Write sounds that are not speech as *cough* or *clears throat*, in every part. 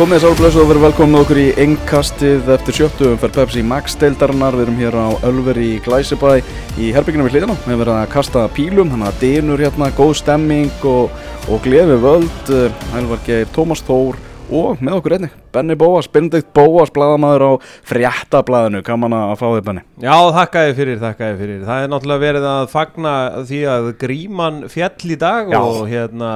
Komið þess álblöðs og verið velkomin með okkur í engkastið eftir sjöttu umferð Pepsi Max deildarinnar. Við erum hér á Ölveri í Glæsibæ í herbygginu við hlýðina. Við erum verið að kasta pílum, þannig að dýnur hérna, góð stemming og, og gleði völd. Hælvar Geir, Tómas Þór og með okkur einni, Benny Bóas, Benedikt Bóas, bladamæður á fréttablaðinu. Kaman að fá þig, Benny. Já, þakkaði fyrir, þakkaði fyrir. Það er náttúrulega verið að fagna því að gríman fjall í dag Já. og hérna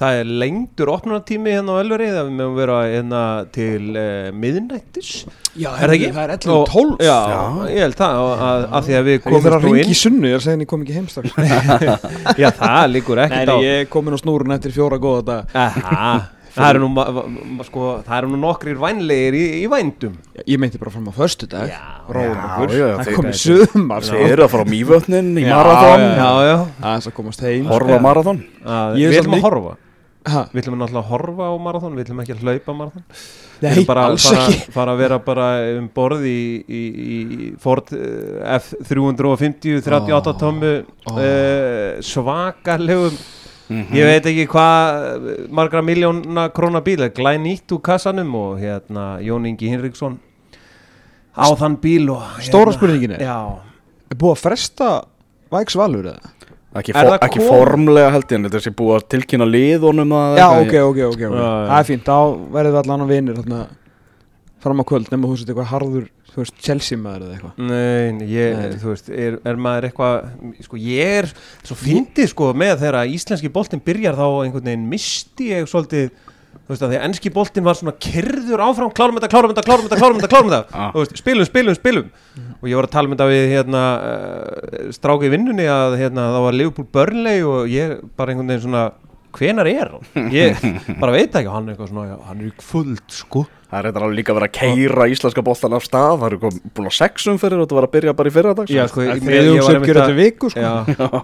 það er lengdur opnunartími hérna á Ölveri það við mögum vera hérna til uh, miðnættis. Já, Er það ekki? Það er 11.12 Já, Já. ég held það og að, að því að við Ég þarf komum að ringi í sunnu, ég er að segja en *laughs* ég kom ekki heimstak Já, það líkur ekkert á nei, ég er komin á snúrun eftir fjóra góða dag Aha, það eru nú, sko, það eru nú nokkrir vænlegir í, í vændum. Ég meinti bara fram á föstu dag það er komið söðumar Þið eru að fara á Mývötnin í Já, marathon, já. Já, já Aðeins að komast heim horfa að, Ég er Við ætlum að horfa Ha, Við ætlum náttúrulega að horfa á marathon, við ætlum ekki að hlaupa marathon Við ætlum bara alls fara, fara að vera bara um borð í, í, í Ford eh, F350 38 Ó. tómmu Ó. uh, svakalegum Mhm. ég veit ekki hvað margra miljóna króna bíl glæn nýtt úr kassanum og hérna Jón Ingi Hinriksson á þann bíl og Stóra hérna, spurningin er búið að fresta Væks Valur eða? Ekki, for, ekki formlega held ég en þetta sé búið að tilkynna liðunum að Já, eitthvað. ok, ok, ok, ok Já, já. Það er fínt, þá verðum við allan á vinir þarna fram á kvöld nema þú veist eitthvað harður þú veist, Chelsea maður eða eitthvað Nei, nei, ég, Nei. þú veist, er, er maður eitthvað, sko, ég er svo fyndið, sko, með þegar íslenski boltinn byrjar þá einhvern veginn misti ég svolítið, þú veist, að því að ennski boltinn var svona kyrður áfram, klárum þetta, klárum þetta, klárum þetta, klárum þetta, klárum þetta, *laughs* Ah. þú veist, spilum, spilum, spilum, og ég var að tala um þetta við, hérna, uh, stráki vinnunni að, hérna, það var Liverpool Burnley og ég bara einhvern veginn svona, hvenar er hann? Ég *laughs* bara veit ekki, hann er eitthvað svona, já, hann er í kvöld, sko. Það er eitthvað líka verið að keira íslenska boltan af stað. Það eru búin á sexum fyrir og þetta var að byrja bara í fyrradag Já, sko, ég- ég var að- eftir viku sko. Já,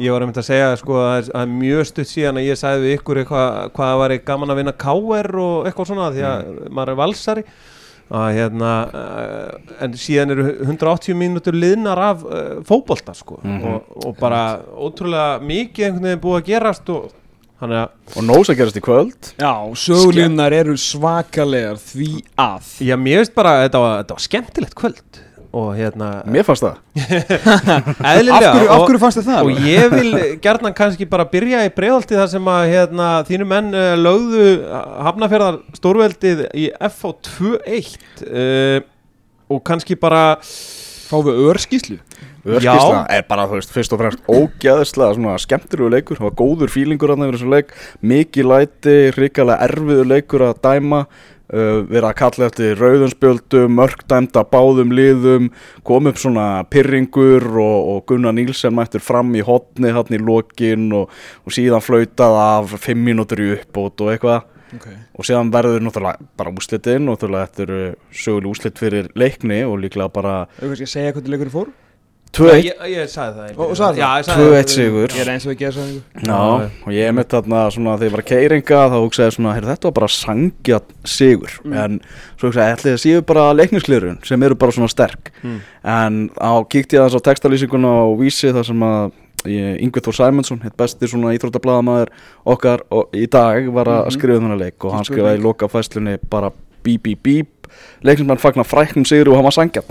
ég var einmitt að segja sko, að það er- að mjög stutt síðan að ég sagði við ykkur eitthvað, hvað það væri gaman að vinna KR og eitthvað svona því að maður er valsari. Að hérna uh, en síðan eru 180 mínútur liðnar af uh, fótbolta sko. Mhm. og, og bara ótrúlega mikið einhvern veginn búið að gerast og að Og nós að gerast í kvöld. Já, sögulíðunar eru svakalegar því að. Já, mér veist bara að þetta var, þetta var skemmtilegt kvöld. Og hérna Mér fannst það. *laughs* Eðlilega Af hverju, af hverju fannst þið það? og ég vil gerðan kannski bara byrja í breiðalti þar sem að hérna, þínu menn uh, lögðu hafnafjörðar stórveldið í FH 2-1 uh, og kannski bara Fáum við örskíslu Örskisla er bara, þú veist, fyrst og fremst ógæðislega svona skemmtilegu leikur. Það var góður fílingur hann yfir þessu leik. Mikið læti, hrikalega erfiður leikur að dæma. Uh, Verið að kalla eftir rauðunspjöldum, mörgdæmda báðum liðum. Kom upp svona pyrringur og, og Gunnar Nílsen mættur fram í hotni hann í lokin og, og síðan flautað af fimm mínútur í uppbót og eitthvað. Okay. og síðan verður náttúrulega bara úslitinn og náttúrulega þetta eru söguleg úslit fyrir leikni og líklega bara Auðvitað skal ég segja hvernig leikurinn fór 2-1 ég, ég sagði það Og- og sagði það? Já, ég sagði 2-1 það. sigur Ég er eins og ekki að segja Já, og ég mitt þarna svona þegar ég var að keiringa þá hugsaði svona, heyrðu þetta var bara sangja sigur, en svo hugsaði ætli það séu bara leiknisklirun sem eru bara svona sterk, Mm. en á kíkti ég aðeins á textalýsinguna á vísi þar sem að Yngvi Þór Sæmundsson, hitt besti svona íþróttablaðamaður okkar og, í dag var að Mhm. skrifa um þennan leik og hann skrifaði í loka fæslunni bara bíp bíp bíp. Leiknismenn fagnar fræknum sigri og hann var sangjarn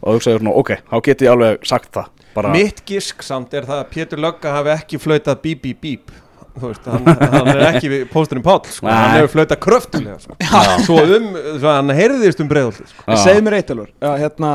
og hugsaði svona, ok, þá get ég alveg sagt það. Bara, Mitt gisk samt er það að Pétur Lögga hafi ekki flautað bíp bíp bíp. Þú veist, hann, hann er ekki við pósturinn Páll sko. Hann hefur flautað kröftulega sko. svo um, svo hann heyrðist um breiðaldi sko. Segð mér eitt alveg Já, hérna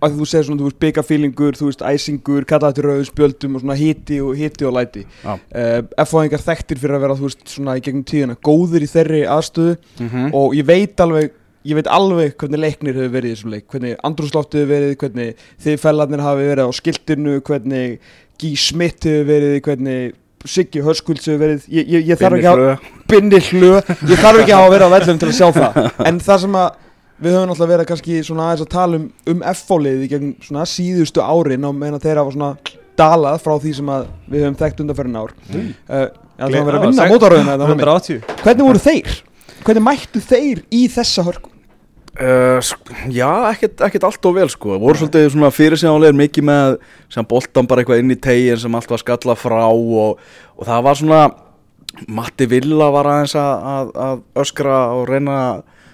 að þú segir svona, þú veist, byggafílingur, þú veist, æsingur, rauðum spjöldum og svona hiti og hiti og læti. Uh, F-fáingar þekktir fyrir að vera, þú veist, svona í gegnum tíðina góður í þeirri aðstöðu. Mhm. og ég veit alveg ég veit alveg hvernig leiknir hefur verið í þessum leik hvernig andrúsloftið hefur verið, hvernig þið fellarnir hafi verið á skiltinu hvernig G. Smith hefur verið hvernig Siggi Hörskulds hefur verið ég, ég, ég þarf ekki að binni hlu ég þarf ekki að verið á vellum til að sjá það en það sem að við höfum náttúrulega verið kannski svona aðeins að tala um, um F-fólið í gegn svona síðustu árin og meina þeir hafa svona dalað frá því sem að við höfum þekkt undanferðin ár mm. uh, það var verið að vinna mótaröðina 180 hvernig voru þeir? hvernig mættu þeir í þessa hörku? Uh, já, ekkert, ekkert allt og vel sko. Voru svolítið svona fyrirsjáðanlegir mikið með sem boltan bara eitthvað inn í tegin sem allt var skalla frá og, og það var svona Matti Villa var aðeins að, að, að öskra og reyna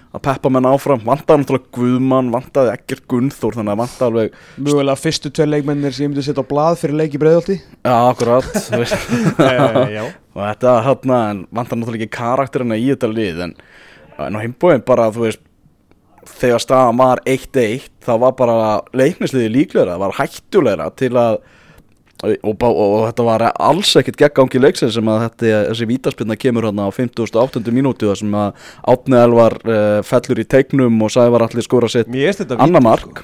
að peppa menn áfram. Vantaði náttúrulega Guðmann, vantaði ekkert Gunnþór þannig að vantaði alveg Mjögulega fyrstu tveir leikmennir sem ég myndi setja á blað fyrir leik í breiðalti Já, akkurat. *laughs* *laughs* Og þetta en vantar náttúrulega ekki karakterina í þetta lið en, en á heimbóin bara þú veist þegar staðan var 1-1 þá var bara leiknisliði líklegra það var hættulegra til að og, og, og, og þetta var alls ekkit geggangi leiksins sem að þetta, þessi vítaspilna kemur hérna á 58. mínútu þar sem að Átni Elvar uh, fellur í teiknum og Sævar allir skora sitt annar mark.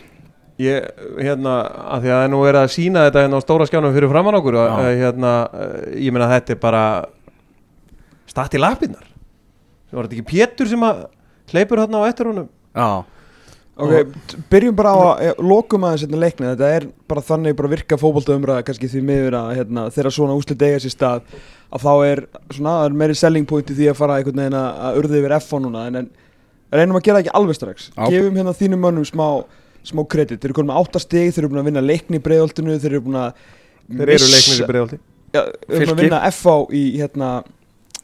Ég, hérna, að því að það er nú verið að sína þetta hérna á stóra skjánum fyrir framann okkur og, hérna, uh, ég meina þetta er bara statt í lapinnar var þetta ekki Pétur sem að hleypur hérna á eftir honum Já, Ok, byrjum bara á að eh, lokum aðeins hérna leikni Þetta er bara þannig bara virka fótboltaumræða kannski því miður að hérna, þegar svona úslit eiga sér stað að þá er svona, er meiri selling point í því að fara einhvern veginn að að urða yfir F1 núna. En, en reynum að gera það ekki alveg strax. Já. gefum hérna þínum mönnum smá smá kredit, þeir eru konum með átta stig þeir eru búin að vinna leikni í breiðoltinu þeir eru búin að Þeir eru leiknir í breiðaldi ja, þeir eru búin að vinna FH í hérna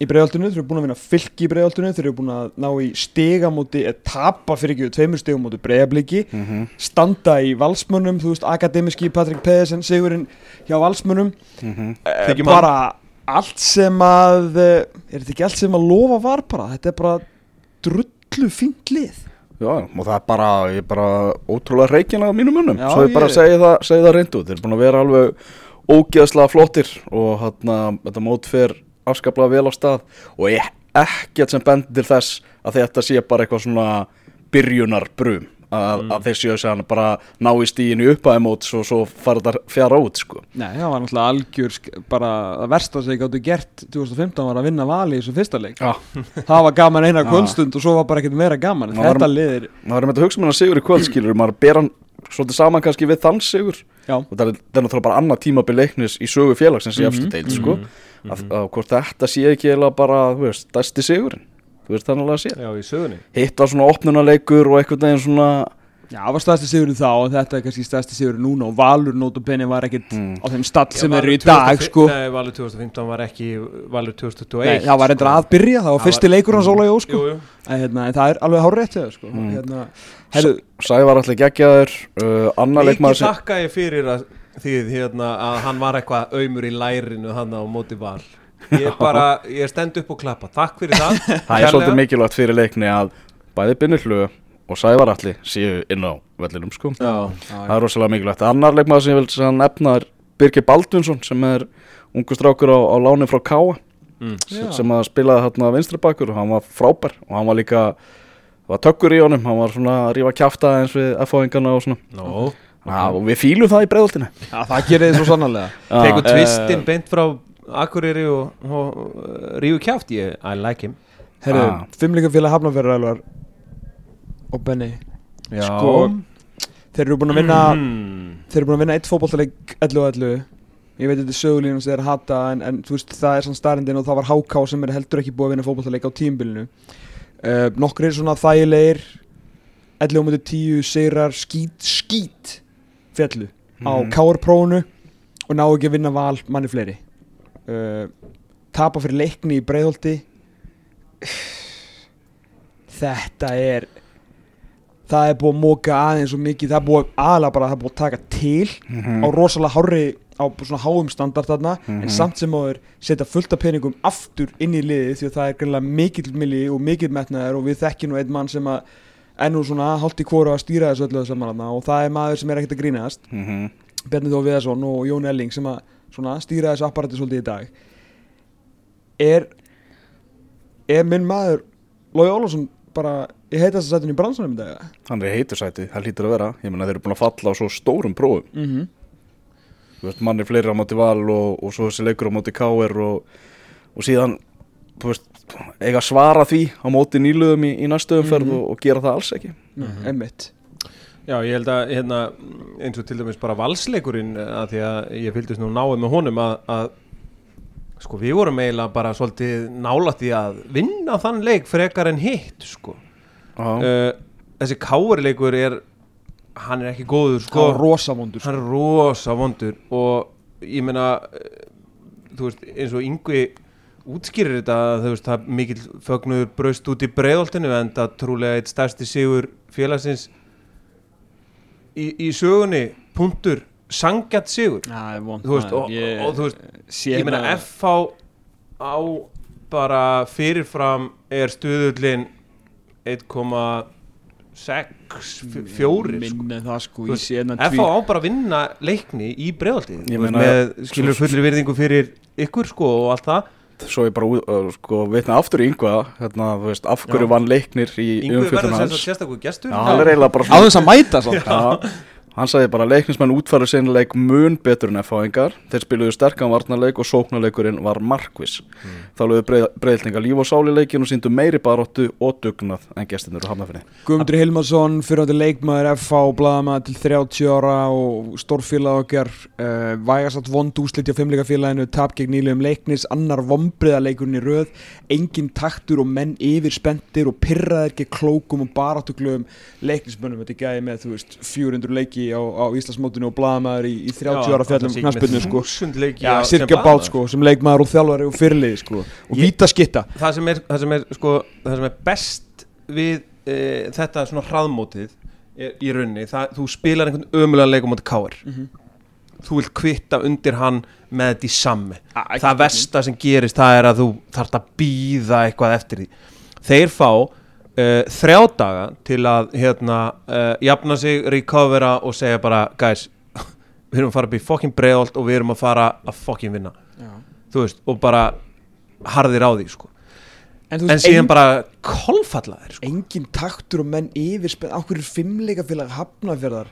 í breiðoltinu, þeir eru búin að vinna fylki í breiðoltinu þeir eru búin að ná í stiga múti tapa fyrir ekki tveimur stigum múti breiðabliki mm standa í valsmönnum, þú veist, akademiski Patrik Pedersen, sigurinn hjá valsmönnum. -hmm. eh, bara allt sem að eh, er þetta ekki allt sem að lofa var bara? Þetta er bara drullu fínt lið. Já, og það er bara, ég er bara ótrúlega reikin af mínum munnum Já, Svo ég bara segi það, segi það reyndu Þeir eru búin að vera alveg ógeðslega flottir Og hérna, þetta mót fer afskaplega vel á stað Og ég ekkert sem bendir þess Að þetta sé bara eitthvað svona byrjunar brum Að, að þeir séu að bara ná í stíinu upp að móts Og svo fara þetta fjara út, sko. Nei, það var náttúrulega algjör bara að versta sem ég gáttu gert 2015 var að vinna vali í þessu fyrsta leik. Já, *laughs* það var gaman eina kvöldstund og svo var bara ekkert meira gaman. Maður- þetta liðir, maður er með að hugsa með hann sigur í kvöldskilur Maður ber hann svolítið saman kannski við þann sigur. Já, og það er, það er náttúrulega bara annað tímabil leiknis í sögu félagsins í Mhm, efstu deild sko. Mhm, að, að hvort þetta sé ekki eiginlega bara, þú veist, stærsti sigurinn. Þú veist þannig að sé Já, í sögunni. Hitt var svona opnunarleikur og einhvern veginn svona já, það var stærsti sigurinn þá og þetta er kannski stærsti sigurinn núna og Valur nótabenni var ekkert mm, á þeim stall sem eru í dag 2015 sko Nei, Valur 2015 var ekki Valur 2021 Nei, það var reyndar að byrja, það var fyrsti var- leikur hans Óla Jó sko. Jú, jú. En, hérna, en það er alveg hárrétt hjá þér, sko. Mm. hérna, heyrðu, Sævar allir geggjaður uh, annar leikmaður sem þakka ég fyrir að því hérna, að hann var eitthvað auðmur í lærinu hann á móti val. Ég *laughs* bara, ég stend upp og klappa. Takk fyrir það. Það er svolítið mikilvægt fyrir leikni að bæði Binnirlu og Sævar allir séu inn á vellinum sko. Já, það er rosalega mikilvægt. Annar leikmaður sem ég vil nefna er Birgir Baldvinsson sem er ungu strákur á, á láni frá Káa mm. Sem að spilaði hérna vinstri bakur og hann var frábær. Og hann var líka var tökkur í honum, hann var svona að rífa kjafta eins við F-fáingana og svona. Nó. Ja, og við fýlum það í breiðoltinu já, það gerir þið svo sannarlega. *laughs* Tekur eh, tvistin beint frá Akureyri og, og rífu kjáft ég, I like him. Herru, fimmleikafélag Hafnarfjörðar og Benny. Já. Sko, þeir eru búin að vinna mm. þeir eru búin að vinna eitt fótballtaleik 11 og 11 ég veit þetta er sögulínum sem þeir hata en, en þú veist það er svona starrendin og það var HK sem er heldur ekki búið að vinna fótballtaleik á tímbilinu uh, nokkur er svona þægilegir. 11 mútið 10 sigrar skít skít fjallu á Mhm. KR prófunu og ná ekki að vinna val manni fleiri. Uh, tapa fyrir leikni í breiðholti. *sighs* Þetta er það er búið að móka aðeins og mikið það er búið aðalega bara það er búið að taka til Mhm. á rosalega hárri á svona háum standart þarna Mhm. en samt sem áður setja fullt af peningum aftur inn í liðið því að það er greinlega mikill milli og mikill metnaður og við þekkjum nú einn mann sem að ennú svona í kóru að stýra þessu öllu saman og það er maður sem er ekkert að grínast Mhm. Bjarni Þó Viðarsson og Jón Elling sem að svona stýra þessu apparati svolítið í dag er er minn maður Lói Ólafsson bara ég heita þess að setja í bransanum í dag hann er í heitursæti, það hlýtur að vera ég meina þeir eru búin að falla á svo stórum prófum mm -hmm. þú veist, manni fleiri á móti val og, og svo þessi leikur á móti káir og, og síðan þú veist, eiga að svara því á móti nýluðum í, í næstu umferð Mhm. og, og gera það alls ekki Mhm. einmitt Já, ég held að hérna, eins og til dæmis bara valsleikurinn að því að ég fylgdist nú náið með honum að, að sko við vorum eiginlega bara svolítið nálægt í að vinna þann leik frekar en hitt sko. Uh, þessi káurleikur er hann er ekki góður sko, sko. rosa vondur hann er rosa vondur og ég meina eh, þú veist eins og yngvi útskýrir þetta að þú veist það mikill fögnuður braust út í breiðoltinu en það trúlega eitt stærsti sigur félagsins í, í sögunni punktur sangjart sigur. Já, ég vond þú veist, og, og, og þú veist sé ég meina FH á bara fyrirfram er stuðullin 1,6 fjóri sko. minna en það sko. Ég FH á bara að vinna leikni í Ég meina- með skilur fullri virðingu fyrir ykkur sko og allt það. Svo ég bara uh, sko, vitna aftur í yngva hérna, þú veist, af hverju Já. vann leiknir í Yngvi umfjöldun verður sérstakur gestur. Á þess að mæta svo *laughs* hann sagði bara leiknismenn útfæru sinleik mun betur en F-fáingar þeir spiluðu sterkan varnarleik og sóknarleikurinn var markvis þá lögðu breið, breiðlinga líf og sáli leikin og síndu meiri baróttu og dugnað en gestinur og hafnafinni Guðmundur Hilmarsson, fyrirhandi leikmaður FH, blaðamaður til 30 ára og stórfélag okkar uh, vægasatt vond úslit hjá fimmleikafélaginu, tap gegn nýlegum leiknis annar vombriðaleikurinn í röð engin taktur og menn yfir spendir og pirraðir gegn klókum og baráttuglöfum leiknismönnum, þetta er gæði með þú veist 400 leiki á, á Íslandsmótinu og blaðamaður í, í 30 ára fjallum knaspinu sko. leiki Já, cirka bát sko, sem leikmaður og þjálfari og fyrirliði sko og Ég- víta skitta það sem er, það sem er, sko, það sem er best við e, þetta svona hraðmótið er, í rauninni, það, þú spilar einhvern ömulega leikum átti káir Mhm. þú vilt kvitta undir hann með þetta í sammi. Ah, ekki það versta sem gerist það er að þú þarft að býða eitthvað eftir því. Þeir fá uh, þrjá daga til að hérna, uh, jafna sig, recovera og segja bara guys, *laughs* við erum að fara upp í fokkin breiðolt og við erum að fara að fokkin vinna þú veist, og bara harðir á því sko. En, þú en veist, síðan ein- bara kolfalla þeir sko. engin taktur og menn yfir spenn á hverju fimmleikafélag hafnafjörðar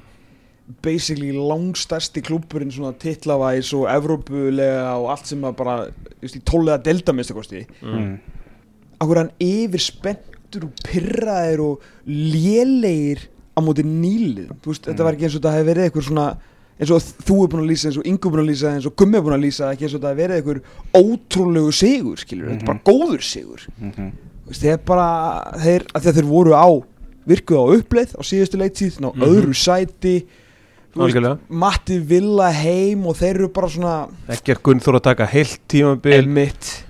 basically langstærsti klúburinn svona titlavæs og evrópulega og allt sem að bara just, í tólega delta minnstakosti mm. á hverju hann yfir spenntur og pirraðir og lélegir á móti nýlið veist, þetta var ekki eins og þetta hefði verið eitthvað svona eins og þú er búin að lýsa, eins og Ingo er búin að lýsa eins og Gummi er búin að lýsa, ekki eins og þetta hefði verið eitthvað ótrúlegu sigur, skilur, þetta er bara góður sigur. Mm Þú veist, þeir bara, þeir, að þeir voru á virkuð á uppleið á síðustu leiktíð á Mhm. öðru sæti. Veist. Matti Villa heim og þeir eru bara svona ekki er Gunnþór að taka heilt tímabil. Mitt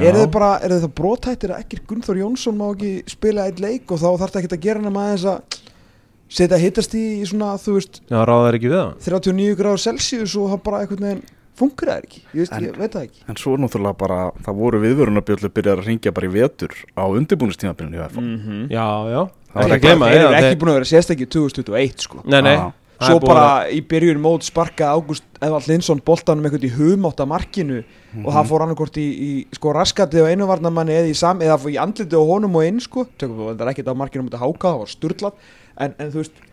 Eru þeir bara, eru þeir það brotættir að ekkert Gunnþór Jónsson má ekki spila eitt leik og þá þarf þetta ekki að gera nema aðeins að setja hittast í, svona, þú veist Já, ráðar ekki við það? 39 gráður Celsius og það bara einhvern veginn funkur það ekki, ég, veist, En- ég veit það ekki. En svo náttúrulega bara, það voru viðvörunarbjöllu byrjar að ringja bara í vetur á undirbúnistímabilinu hjá FH. -hmm. Já, já, Það var ekki að að búin að vera sérstakki 2021 sko. Nei, nei, Já. Svo er bara í byrjun mót sparkaði Ágúst Eðvald Linsson boltanum eitthvað í hugmátt að markinu og það fór annarkort í, í sko raskatið á einu varnamanni eða í, sam, eða í andlitið á honum og inn sko. Tökum við, er ekkert á markinu þetta háka, það var sturlað. En, en þú veist,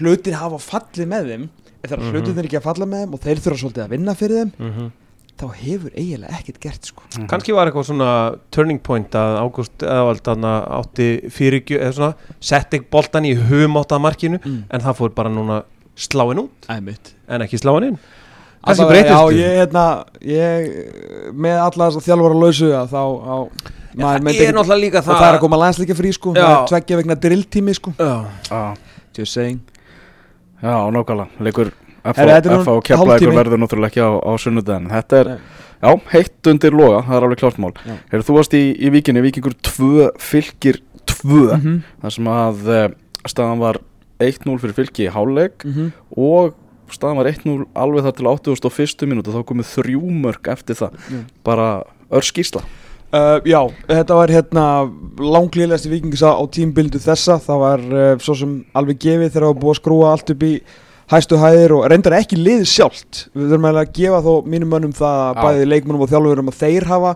hlutir hafa fallið með þeim. En þegar Mhm. hlutir ekki að falla með þeim og þeir þurfa svolítið að vinna fyrir þeim Mhm. þá hefur eiginlega ekkert gert sko. Kannski var eitthvað svona turning point að Ágúst þarna átti fyrirgju eða svona setti boltan í humátt að markinu mm. en það fór bara núna sláin út Æmitt en ekki sláin inn kannski breytist Já, ég, hérna, ég með alla þess að lausu að þá, á, Já, það er náttúrulega líka og það er að koma landsleika frí sko, Já. það er tveggja vegna drilltími sko Já, Já, Just saying já, nákvæmlega, leikur FH og hálftími. verður náttúrulega ekki á, á sunnudaginn Þetta er, Nei. já, heitt undir loga, það er alveg klart mál Já. Heyrðu, þú varst í, í víkinni, víkingur 2, fylgir 2 -hmm. þar sem að uh, staðan var 1-0 fyrir fylki í háleik Mm -hmm. og staðan var 1-0 alveg þar til 81. minúti þá komið þrjú mörg eftir það Já. bara örskísla uh, Já, þetta var hérna langlýðlegasti vikingisa á tímbildu þessa það var uh, svo sem alveg gefið þegar það var búið að skrúa allt upp í hæstu hæðir og reyndar ekki liðið sjálft við þurfum að gefa þó mínum mönnum það að Já. bæði leikmönnum og þjálfurum að þeir hafa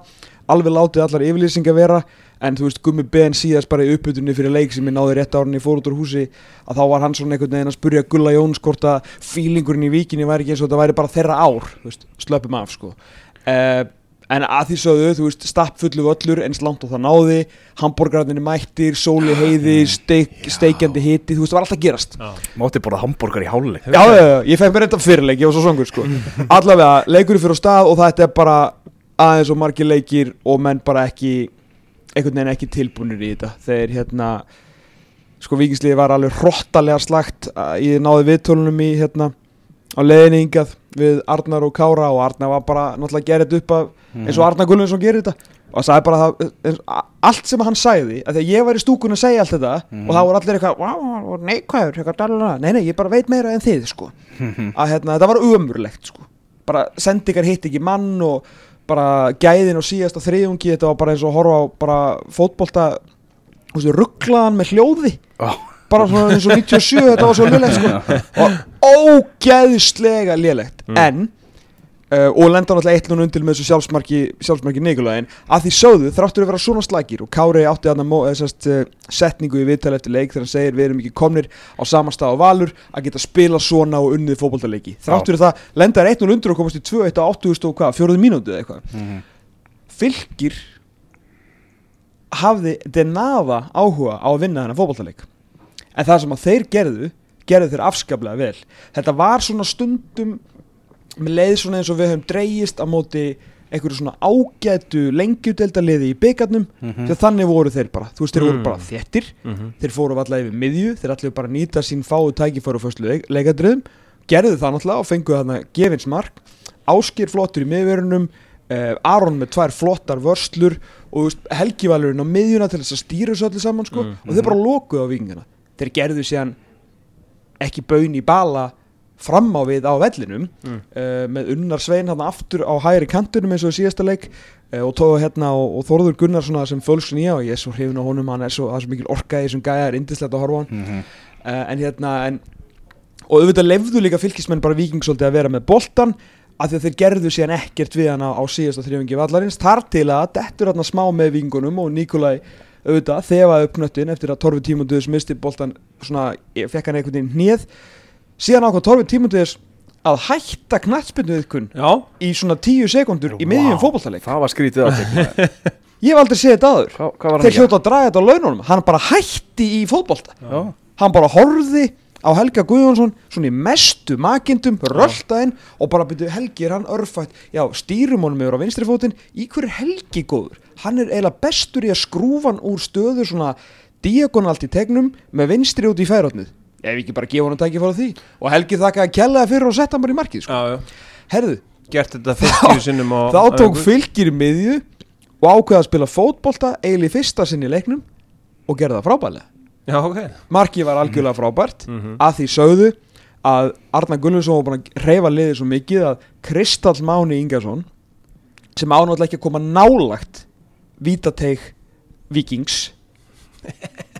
alveg látið allar yfirlýsingar vera en þú veist Gummi Ben síðast bara í uppbytunni fyrir leik sem ég náði rétt árunni fór út úr húsi að þá var hann svona einhvern veginn að spurja Gulla Jóns hvort að fílingurinn í víkinni væri ekki eins og þetta væri bara þeirra ár veist, slöpum af sko. Uh, en að því sögðu, þú veist, stappfullu völlur eins langt og það náði hambúrgararnir mættir, sóli heiði steik, steikjandi hiti, þú veist, það var alltaf að gerast. Mátti bara hambúrgar í háleik Já, já, já, ég fekk mér þetta fyrirleik, ég var svo songur sko. Allavega, leikurinn fyrir á stað og þetta er bara aðeins og margir leikir og menn bara ekki einhvern veginn ekki tilbúinir í þetta. Þeir hérna sko vikingsliði var alveg hrottalega slagt ég náði viðtölunum í hérna á leiðinni hingað við Arnar og Kára og Arnar var bara náttúrulega þetta upp af, eins og Arnar Gullvinsson gerir þetta. Og sagði bara það, allt sem hann sagði að því að ég var í stúkunni að segja allt þetta og þá voru allir eitthvað, wow, neikvæður eitthvað, nei, nei, ég bara veit meira en þið sko. *laughs* að hérna, þetta var umurlegt sko. bara sendingar hitt ekki mann og bara gæðin og síðasta þriðungi, þetta var bara eins og horfa á bara fótbolta rugglaðan með hljóði Já. bara svona eins og 97 þetta var svo lélegt sko. *laughs* og ógeðslega lélegt en uh, og lenda náttúrulega eitt núna undir með þessu sjálfsmarki sjálfsmarki Nikolæðin að því sögðu þráttur að vera svona slagir og Kári átti þarna uh, setningu í viðtali eftir leik þegar hann segir við erum ekki komnir á sama stað á Valur að geta spila svona og unnið fótboltaleiki. Þráttur að það lenda er eitt núna undir og komast í 2-1 á 80 og hvað, fjóruðu mínútu eða eitthvað. Mhm. fylgir hafði denaða áhuga á að vinna þennan fótballtaleik en það sem að þeir gerðu gerðu þeir afskaplega vel. Þetta var svona stundum með leið svona eins og við höfum dreigist á móti einhverju svona ágætu lengjudeldaliði í byggarnum Mhm. því að þannig voru þeir bara þú veist þeir voru Mm. bara þéttir Mhm. þeir fóru allavega yfir miðju þeir allavega bara nýta sín fáu tækifæru fyrstu leik, leikadriðum gerðu það náttúrulega og fenguðu þarna gefins mark Áskir flottur í miðverunum uh, Aron með tvær flottar vörslur og þú veist, Helgi Valurinn á miðjuna til þess að stýra þessu öllu saman sko, Mm. og þeir bara lokuðu á vikingana þeir gerðu síðan ekki baun í bala fram á við á vellinum Mm. uh, með Unnar Svein hann aftur á hægri kantunum eins og síðasta leik uh, og, tóð, hérna, og, og Þórður Gunnar svona sem fölskun í á ég er svo hrifin á honum, hann er svo, er svo mikil orka í þessum gæja, það er indislegt að horfa á hann Mhm. uh, en hérna en, og auðvitað lefðu líka fylgismenn bara vikingsóldi að vera með boltan af því að þeir gerðu síðan ekkert við hana á síðasta þrjöfingi vallarins þar til að dettur hérna smá með vikingunum og Nikolai auðvitað þefaði upp knöttin eftir að Torfi Tímunduðis misti boltan svona, síðan ákvað Torfi Tímunduðis að hætta Já, í svona tíu sekundur í miðjum Vá, fótballtaleik Það var skrítið aðtekna *laughs* ég hef aldrei séð þetta aður var þeir hann hljóta að draga þetta á laununum. Hann bara hætti í fótballta Já. hann bara horfði á Helga Guðjónsson svona í mestu makindum rölda inn og bara byrju Helgi er hann örfætt? Já stýrum honum yfir á vinstri fótinn. Í hverju er Helgi góður? Hann er eiginlega bestur í að skrúfa hann úr stöðu svona diagonalt í tegnum með vinstri út í færatnið ef ekki bara gefa hann að tækja fór því. Og Helgi þakka að kella fyrir og setja hann bara í markið sko. já, já. Herðu. Gert þetta 50 sinnum á þá tók fylgir í miðju og ákveða að spila fótbolta eiginlega í fyrsta sinni í leiknum og gera það frábælega Já, ok. Markið var algjörlega frábært. Mhm. að því sögðu að Arnar Gunnarsson var búin að reyfa liðið svo mikið að Kristall Máni Ingarsson sem ánáttúrulega ekki að koma nálagt vítateig vikings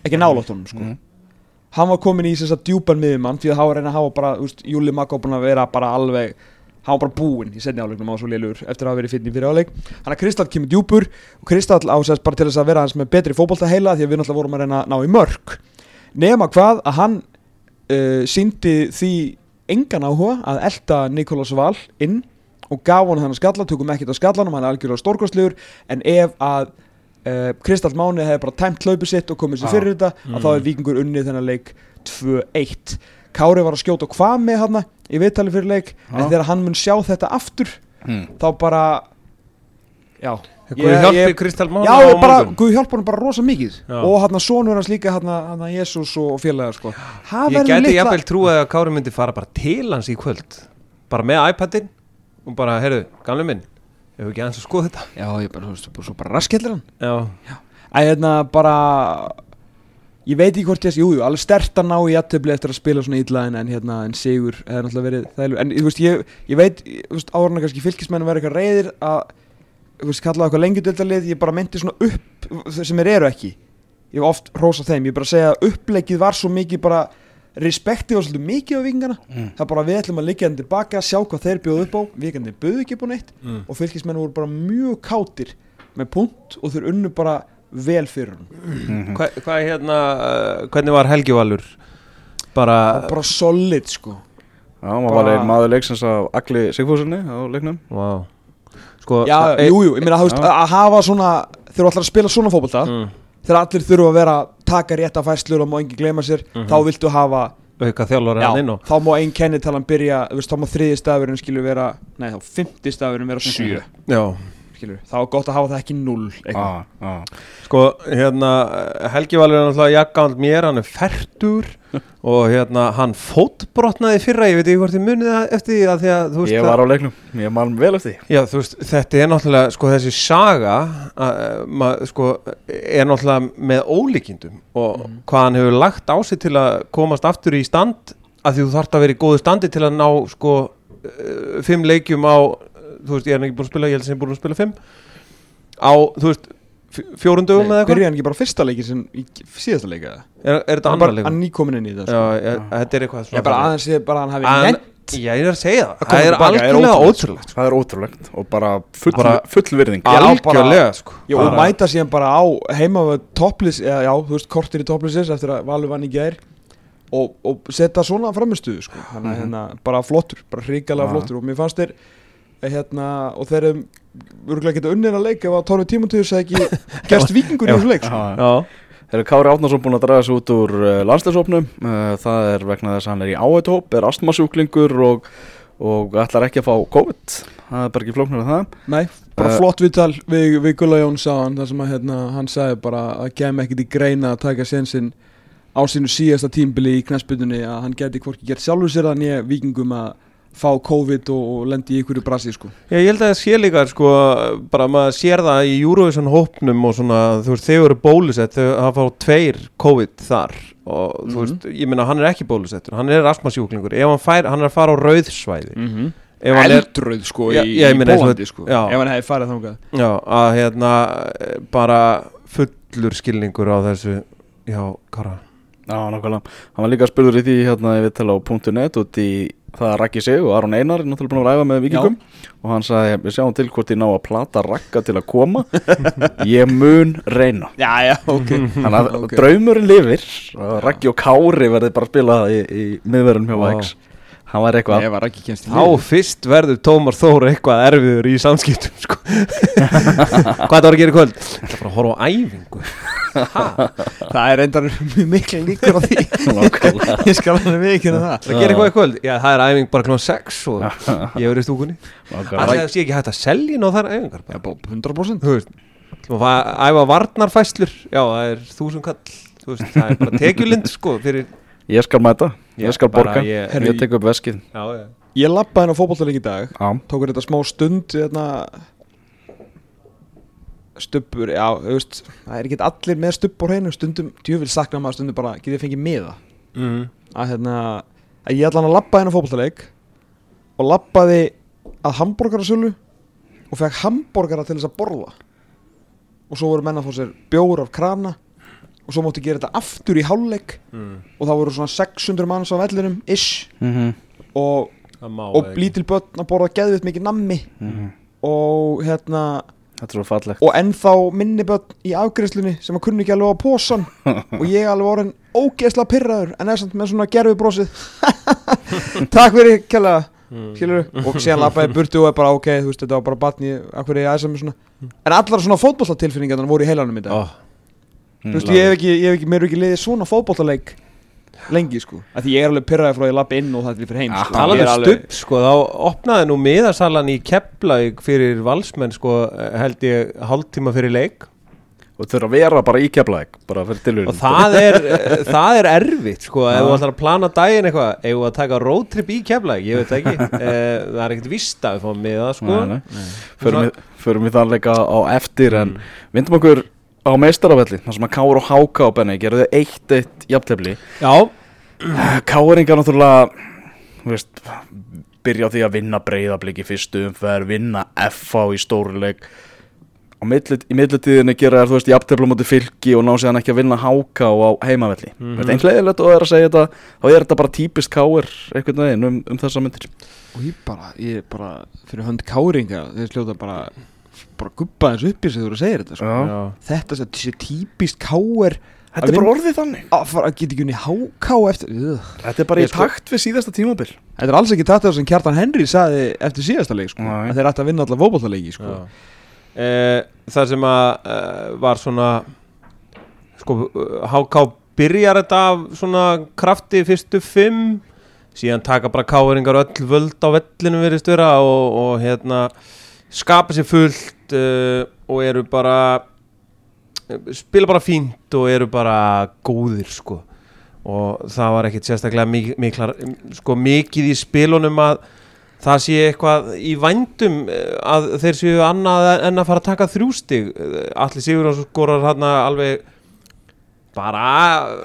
ekki nálátt honum sko. Mhm. Hann var komin í þess að djúpan miðjumann því að hann var að reyna að hafa bara, veist, Júli Makko búin að vera bara alveg hann var bara búinn í setni áleiknum á svo liðlugur eftir að hafa verið fyrir fyrir áleik hann að Kristall kemur djúpur og Kristall ásæðast bara til þess að vera hans með betri fótbolta heila því að við náttúrulega vorum að reyna að ná í mörg nema hvað að hann uh, síndi því engan áhuga að elda Nikolás Val inn og gaf hann þannig skalla, tökum ekkert á skallanum hann er algjörlega stórkostlegur en ef að uh, Kristall Máni hefði bara tæmt hlaupið sitt og komið sér Já. fyrir þetta að þá er Víkingur unnið þennan leik 2-1 Kári var að skjóta hvað með hann í viðtali fyrir leik en Já. þegar hann mun sjá þetta aftur Hmm. þá bara já Guð hjálpi ég- Kristal Mána Já, bara, morgun. Guð hjálpa hann bara rosa mikið Já. og hann að sonur hans líka hann að Jésús og félagar sko Ég gæti jafnvel trúið að Kári myndi fara bara til hans í kvöld Bara með iPadin Og bara, heyrðu, gamli minn Ef við ekki aðeins að skoða þetta? Já, ég bara, þú veist, bara- svo bara raskellir hann. Já, Æ, hérna, bara Ég veit ekki hvort ég, jú, jú, alveg stert að ná í jættibli eftir að spila svona illa en, en hérna, en sigur hefði náttúrulega verið þælu En, þú veist, ég, ég veit, þú veist, áruna kannski fylkismenn verið eitthvað reyðir að, þú veist, kallaði eitthvað lengjudöldalið Ég bara meinti svona upp, sem þeir eru ekki. Ég hef oft rósa þeim, ég bara segja að uppleikið var svo mikið bara Respektið var svolítið mikið á vikingana Mm. Það er bara við ætlum að liggja hendur baka, sjá hvað þeir bjóðu upp á Vikandi bjóðu ekki upp á neitt mm. og fylkismenn voru bara mjög kátir með punt og þeir unnu bara vel fyrir hann Mhm. Hvað hva, hérna, uh, hvernig var Helgi Valur? Bara, bara solid sko Já, maður Bara- var einn maður leiksins af Agli Sigfúsinni á leiknum wow Sko, já, það- jú, jú, ég meina Já. að hafa svona þegar þú ætlar að spila svona fótbolta mm, þegar allir þurfa að vera taka rétta fæslur og má enginn gleyma sér, Mhm. þá viltu hafa já, og þá má einn kennitalan byrja veist, þá má þriði stafurinn skilur vera nei, þá fymti stafurinn vera sjö. Já, skilur þá er gott að hafa það ekki null ah, ah. Sko, hérna, Helgi Valur er náttúrulega jakkamall mér, hann er færtur *laughs* og hérna, hann fótbrotnaði fyrra, ég veit ekki hvort ég munið það eftir því að því að, veist, Ég var á leiknum, ég man vel eftir því. Já, veist, þetta er náttúrulega, sko, þessi saga, að, mað, sko, er náttúrulega með ólíkindum og hvað hann hefur lagt á sig til að komast aftur í stand, að því þú þarft að vera í góðu standi til að ná, sko, eh, fimm leikjum á, þú veist, ég er ekki búin að spila, ég held sem ég er búin að spila fimm, á, þú veist, f- fjórum dögum Nei, eða eitthvað, byrja hann ekki bara fyrsta leiki sem í síðasta leika eða? er, er þetta hann annar bara leikum? hann nýkomin inn í þetta Já, sko. ég, þetta er eitthvað ég bara aðeins sé bara að hann hafi nefnt Já, ég er að segja það, það er algjörlega ótrúlegt, sko. Það er ótrúlegt og bara full, Bara- full virðing Já, algjörlega, sko. Já, og mæta síðan bara á heima topplis, eða já, þú veist, kortir í topplisis eftir að Valur vann í gær og, og setja svona framistuðu sko. þannig að Mhm. hérna, bara flottur, bara hrikalega Já. flottur og mér fannst þeir eh, hérna, og þeir eru örgulega geta unnið að leika ef að Torfi Tímontíus hefði ekki *laughs* gerst vikingur í þessu leik sko. Þeir eru Kári Átnarsson búin að draga sig út úr uh, landsleisópnum uh, Það er vegna þess að hann er í áhættuhóp Er astmasjúklingur og, og ætlar ekki að fá COVID. Það er bara ekki flóknar að það. Nei, bara Eh, flott viðtal við, við Gulla Jón sáðan þar sem að hérna, hann sagði bara að kem ekkit í greina að taka sénsinn á sínu síðasta tímbili í knæspundunni að hann geti hvorki gert sjálfur sér það nýja vikingum að fá COVID og, og lendi í ykkur brasi sko. Já, ég held að það sé líka sko, bara maður sér það í Eurovision hópnum og svona, þú veist, þeir eru bólusett hafa fá tveir COVID þar og þú Mhm. veist, ég meina hann er ekki bólusettur hann er astmasjúklingur, ef hann fær hann er að fara á rauðsvæði mm -hmm. ef hann er, Eldröð sko Já, í, ég í og- Pólandi sko já. ef hann hefði farið þangað já, að hérna bara fullur skilningur á þessu já, Kara Já, nákvæmlega Hann var líka spurður í því hérna ég veit til á .net út í það að Raggi sig og Aron Einar er náttúrulega búin að ræða með vikingum og hann sagði, við sjáum til hvort ég ná að plata Ragga til að koma. *laughs* Ég mun reyna. Já, já, ok. Þannig að Ok. draumurinn lifir. Raggi og Kári verði bara að spila í, í miðverðum hjá Vá. Vax Hann var eitthvað kemst í þá fyrst verður Tómar Þór eitthvað erfiður í samskiptum sko. *laughs* hvað það var að gera í kvöld? Það er bara að horfa á æfingu. Það er mjög miklu líkur á því. Ég skal hann við ekki það. Það gera eitthvað í kvöld, já það er æfing bara klón 6 og ég verður í stúkunni. Það sé ekki hægt að selja inn á þar æfingar Já, bara. bara 100% þú veist, þú að æfa varnarfæslur já það er þúsund kall. Þú veist, það er bara tekjulind sko fyrir Ég skal mæta, ég skal borga. ég, Ég tek upp veskið. Já, já. Ég lappaði henn á fótbollaleik í dag Já, Tókur þetta smá stund hérna, Stubbur, já, þú veist Það er ekki allir með stubb á hreinu Stundum, djöfil sakna maður stundum bara Getið fengið miða. Mm. að, hérna, að ég ætla hann að lappa henn á fótbollaleik Og lappaði að hambúrgarasölu Og fekk hambúrgara til þess að borða. Og svo voru menn að fá sér bjór af krana Og svo mátti gera þetta aftur í hálfleik. Mm. Og það voru svona 600 manns á vellinum Ish. Mhm, Og, það má og ekki. lítil börn að borða geðvitt mikið nammi. Mhm. Og hérna Þetta er svo fallegt. og ennþá minni börn í afgreiðslunni sem að kunni ekki alveg á posan. *laughs* Og ég alveg orðin ógeðslega pyrraður en er samt með svona gerfi brósið *laughs* takk fyrir kjalla Mm. og síðan lappaði í burtu og er bara ok þú veist þetta var bara batni akkur ég aðeins svona? En allar svona fótbollatilfinningarnar voru í heilanum í dag. Oh. Þú veist ég hef ekki, ég hef ekki mér er ekki liðið svona fótbollaleik lengi sko. Af því ég er alveg pyrraður frá að ég lappa inn og það er fyrir heim Ja, sko. Er um alveg- stubb sko, þá opnaði nú miðasalan í Keflavík fyrir valsmenn sko, held ég hálftíma fyrir leik. Og eru að vera bara í keflaðik Bara fyrir tilvíðin og það er, eh, það er erfitt sko, ef þú ætlar að plana daginn eitthvað ef þú að taka roadtrip í Keflavík, ég veit ekki. *laughs* Eh, það er ekkert vist að við fáum miða sko. Förum við- það leika á eftir En vindum okkur á meistaravelli þar sem að Káur og Háka á Benni gerðu eitt eitt jafntefli Já, Káringar náttúrulega þú veist, byrja á því að vinna breyðabliki fyrstu umferð, vinna FH í stóruleik á milli, í millitíðinni gera þær þú veist jafntefla á móti fylki og ná séðan ekki að vinna Háka á heimavelli mm. -hmm. eins leiðilegt og það er að segja þetta þá er þetta bara típist Káir einhvern veginn um, um þessa myndir og ég bara, ég bara fyrir hönd káringa þeir sljóta bara bara guppa þessu upp í sig þegar þú segir þetta sko. Já. já. þetta sé- sé típist káir Þetta er bara orðið þannig að fara að geta ekki unni háká eftir Ugh. Þetta er bara í sko- takt við síðasta tímabil þetta er alls ekki takt það sem Kjartan Henry saði eftir síðasta leik sko. Að þeir ætti að vinna alla fótballaleiki sko. Já. Eh, það sem að eh, var svona sko, eh, HK byrjar þetta af svona krafti fyrstu fimm síðan taka bara káeringar öll völd á vellinu verið störa og, og hérna skapa sér fullt uh, og eru bara spila bara fínt og eru bara góðir sko og það var ekkit sérstaklega mik miklar, sko, mikið í spilunum að það sé eitthvað í vændum eh, að þeir séu annað en að fara að taka þrjústig allir Sigur skorar hann alveg bara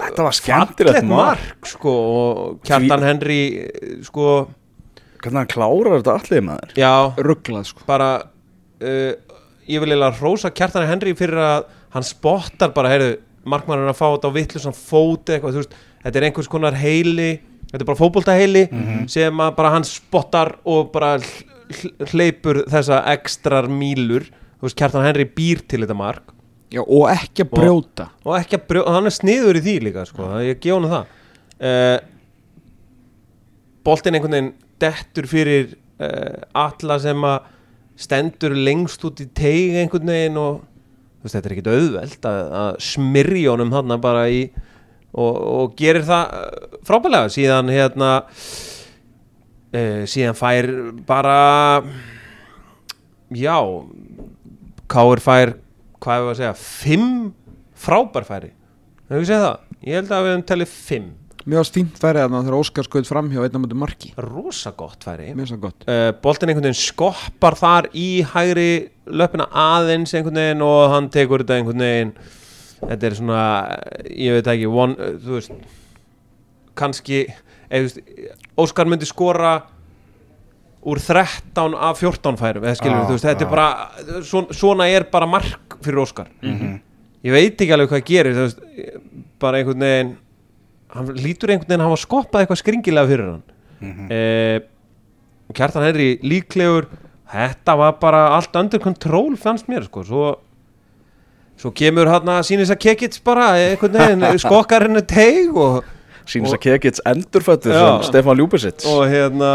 Þetta var skemmtilegt mark. mark sko, og Kjartan Henry eh, sko, Hvernig hann klárar þetta allir maður? Já. Rugglað sko. Bara uh, ég vil eiginlega rósa Kjartan Henry fyrir að hann spottar bara, heyrðu, markmannur að fá þetta á vittlusan fóti eitthvað, þú veist, þetta er einhvers konar heili þetta er bara fótbolta heili sem að bara hann spottar og bara hl- hl- hleypur þessa ekstrar mílur, þú veist, Kjartan Henry býr til þetta mark. Já, og ekki að brjóta. og ekki að brjóða, hann er sniður í því líka sko, ég gefa hann það. Uh, boltinn einhvern veginn dettur fyrir uh, alla sem að stendur lengst út í teig einhvern veginn og veist, þetta er ekkit auðvelt að, að smyrja honum þarna bara í og, og gerir það eh, frábælega síðan hérna uh, síðan fær bara já Káur fær hvað hefur að segja, fimm frábærfæri hefur við segið það? Ég held að við höfum talið fimm Varst fínt færið að þegar Óskar skoðið fram hjá einna mútið marki. Rosa gott færi. Mér finnst það gott. Uh, boltin einhvern veginn skoppar þar í hægri löpina aðeins einhvern veginn og hann tekur þetta einhvern veginn. Þetta er svona, ég veit ekki one, uh, þú veist kannski, eða þú veist Óskar myndi skora úr 13 af 14 færum eða skilur þú veist, þetta já. er bara svona, svona er bara mark fyrir Óskar. Mhm. ég veit ekki alveg hvað gerir þú veist, bara einhvern veginn hann lítur einhvern veginn að hafa skoppað eitthvað skringilega fyrir hann Mhm. eh, Kjartan Henry líklegur þetta var bara allt under control fannst mér sko svo, svo kemur hann að sínis að kekits bara einhvern veginn *laughs* skokkar henni teig og, Sýnist Og- að Kekits endurfættur Já. sem Stefán Ljúbisitt og hérna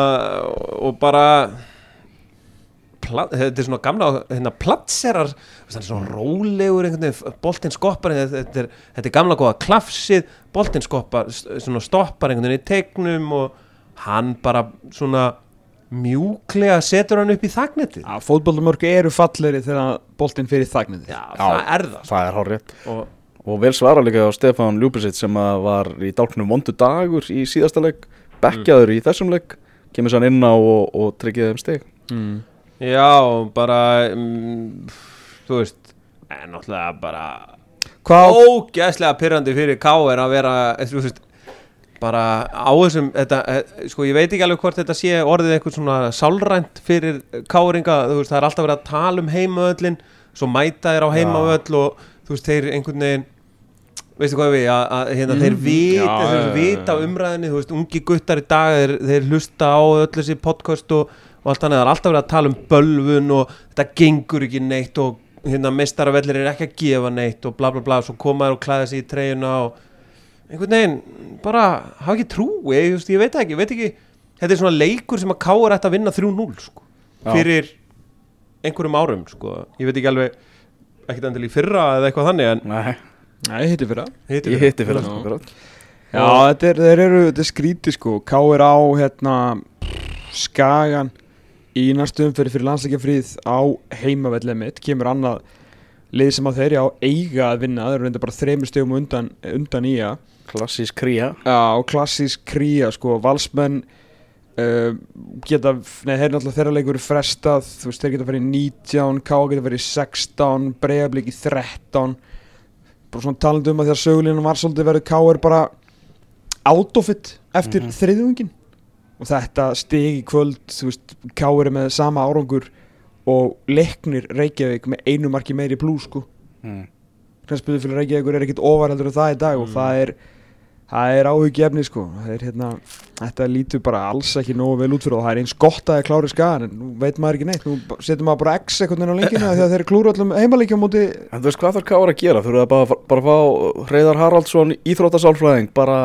og bara þetta er svona gamla hérna platserar er svona rólegur boltinn skoppar þetta er, þetta er gamla góða klafsið boltinn skoppar svona stoppar einhvern veginn í tegnum og hann bara svona mjúklega setur hann upp í þagnetið Já, fótboltamörk eru falleri þegar boltinn fyrir þagnandi Já, Já. það er það Það er hárrétt og, Og vel svara líka á Stefán Ljúbisitt sem var í dálknum vondu dagur í síðasta leik Bekkjaður í þessum leik Kemur sann inn á og, og tryggið þeim stig mm. Já, bara um, þú veist en náttúrulega bara Hvað ógæslega pyrrandi fyrir K.R. að vera þú veist, bara á þessum þetta, eh, sko ég veit ekki alveg hvort þetta sé orðið eitthvað svona sálrænt fyrir K.R.inga, þú veist það er alltaf verið að tala um heimavöllin, svo mæta þeir á heimavöll og þú veist þeir einhvern veginn veistu hvað við, að, að hérna, þeir Mhm. vita, Já, þeir já, já, vita já. umræðinni, þú veist, ungi guttar í dag þeir, þeir hlusta á öll þessi podcast og, og allt annað, það er alltaf verið að tala um bölvun og þetta gengur ekki neitt og hérna mestaravellir er ekki að gefa neitt og bla bla bla, svo koma þeir og klæða sig í treyjuna og einhvern veginn bara hafa ekki trú, ég, just, ég veit ekki, ég veit ekki þetta er svona leikur sem að Káur ætti að vinna 3-0 sko, Já. fyrir einhverjum árum sko, ég veit ekki alveg ekkert endilega í fyrra eða eitthvað þannig en Nei, Nei, hitti fyrir það hitti ég hitti fyrir Já. það akkurat. Já, þetta er, eru, þetta er skríti sko K.R. á, hérna Skagan í næstu umferði fyrir landsleikjafríð á heimavellið mitt kemur annað lið sem að þeir á eiga að vinna þeir eru reynda bara þreymur stegum undan, undan í að Klassísk kría. Já, klassísk kría sko, valsmenn uh, geta, nei, þeir náttúrulega þeirra leikur frestað, þú veist, þeir geta farið í 19, K geta farið í 16 breyðablík í 13 bara svona talandi um að því að sögulínu var svolítið verið K er bara autofit eftir mm Mhm. þriðjungin og þetta stig í kvöld, þú veist, K er með sama árangur og leiknir Reykjavík með einu marki meiri blú sko mm. knæspöðu fyrir Reykjavíkur er ekkit ofarheldur en það í dag og Mm. það er það er áhugjefni sko er, hérna, þetta lítur bara alls ekki nógu vel út fyrir og það er eins gott að það er klári skagan en nú veit maður ekki neitt, nú setur maður bara X einhvern veginn á lengina því að þeir klúru allum heimalíkja á móti En þú veist hvað þarf Kára að gera? Þú eru að bara, bara fá Reyðar Haraldsson íþróttasálfræðing bara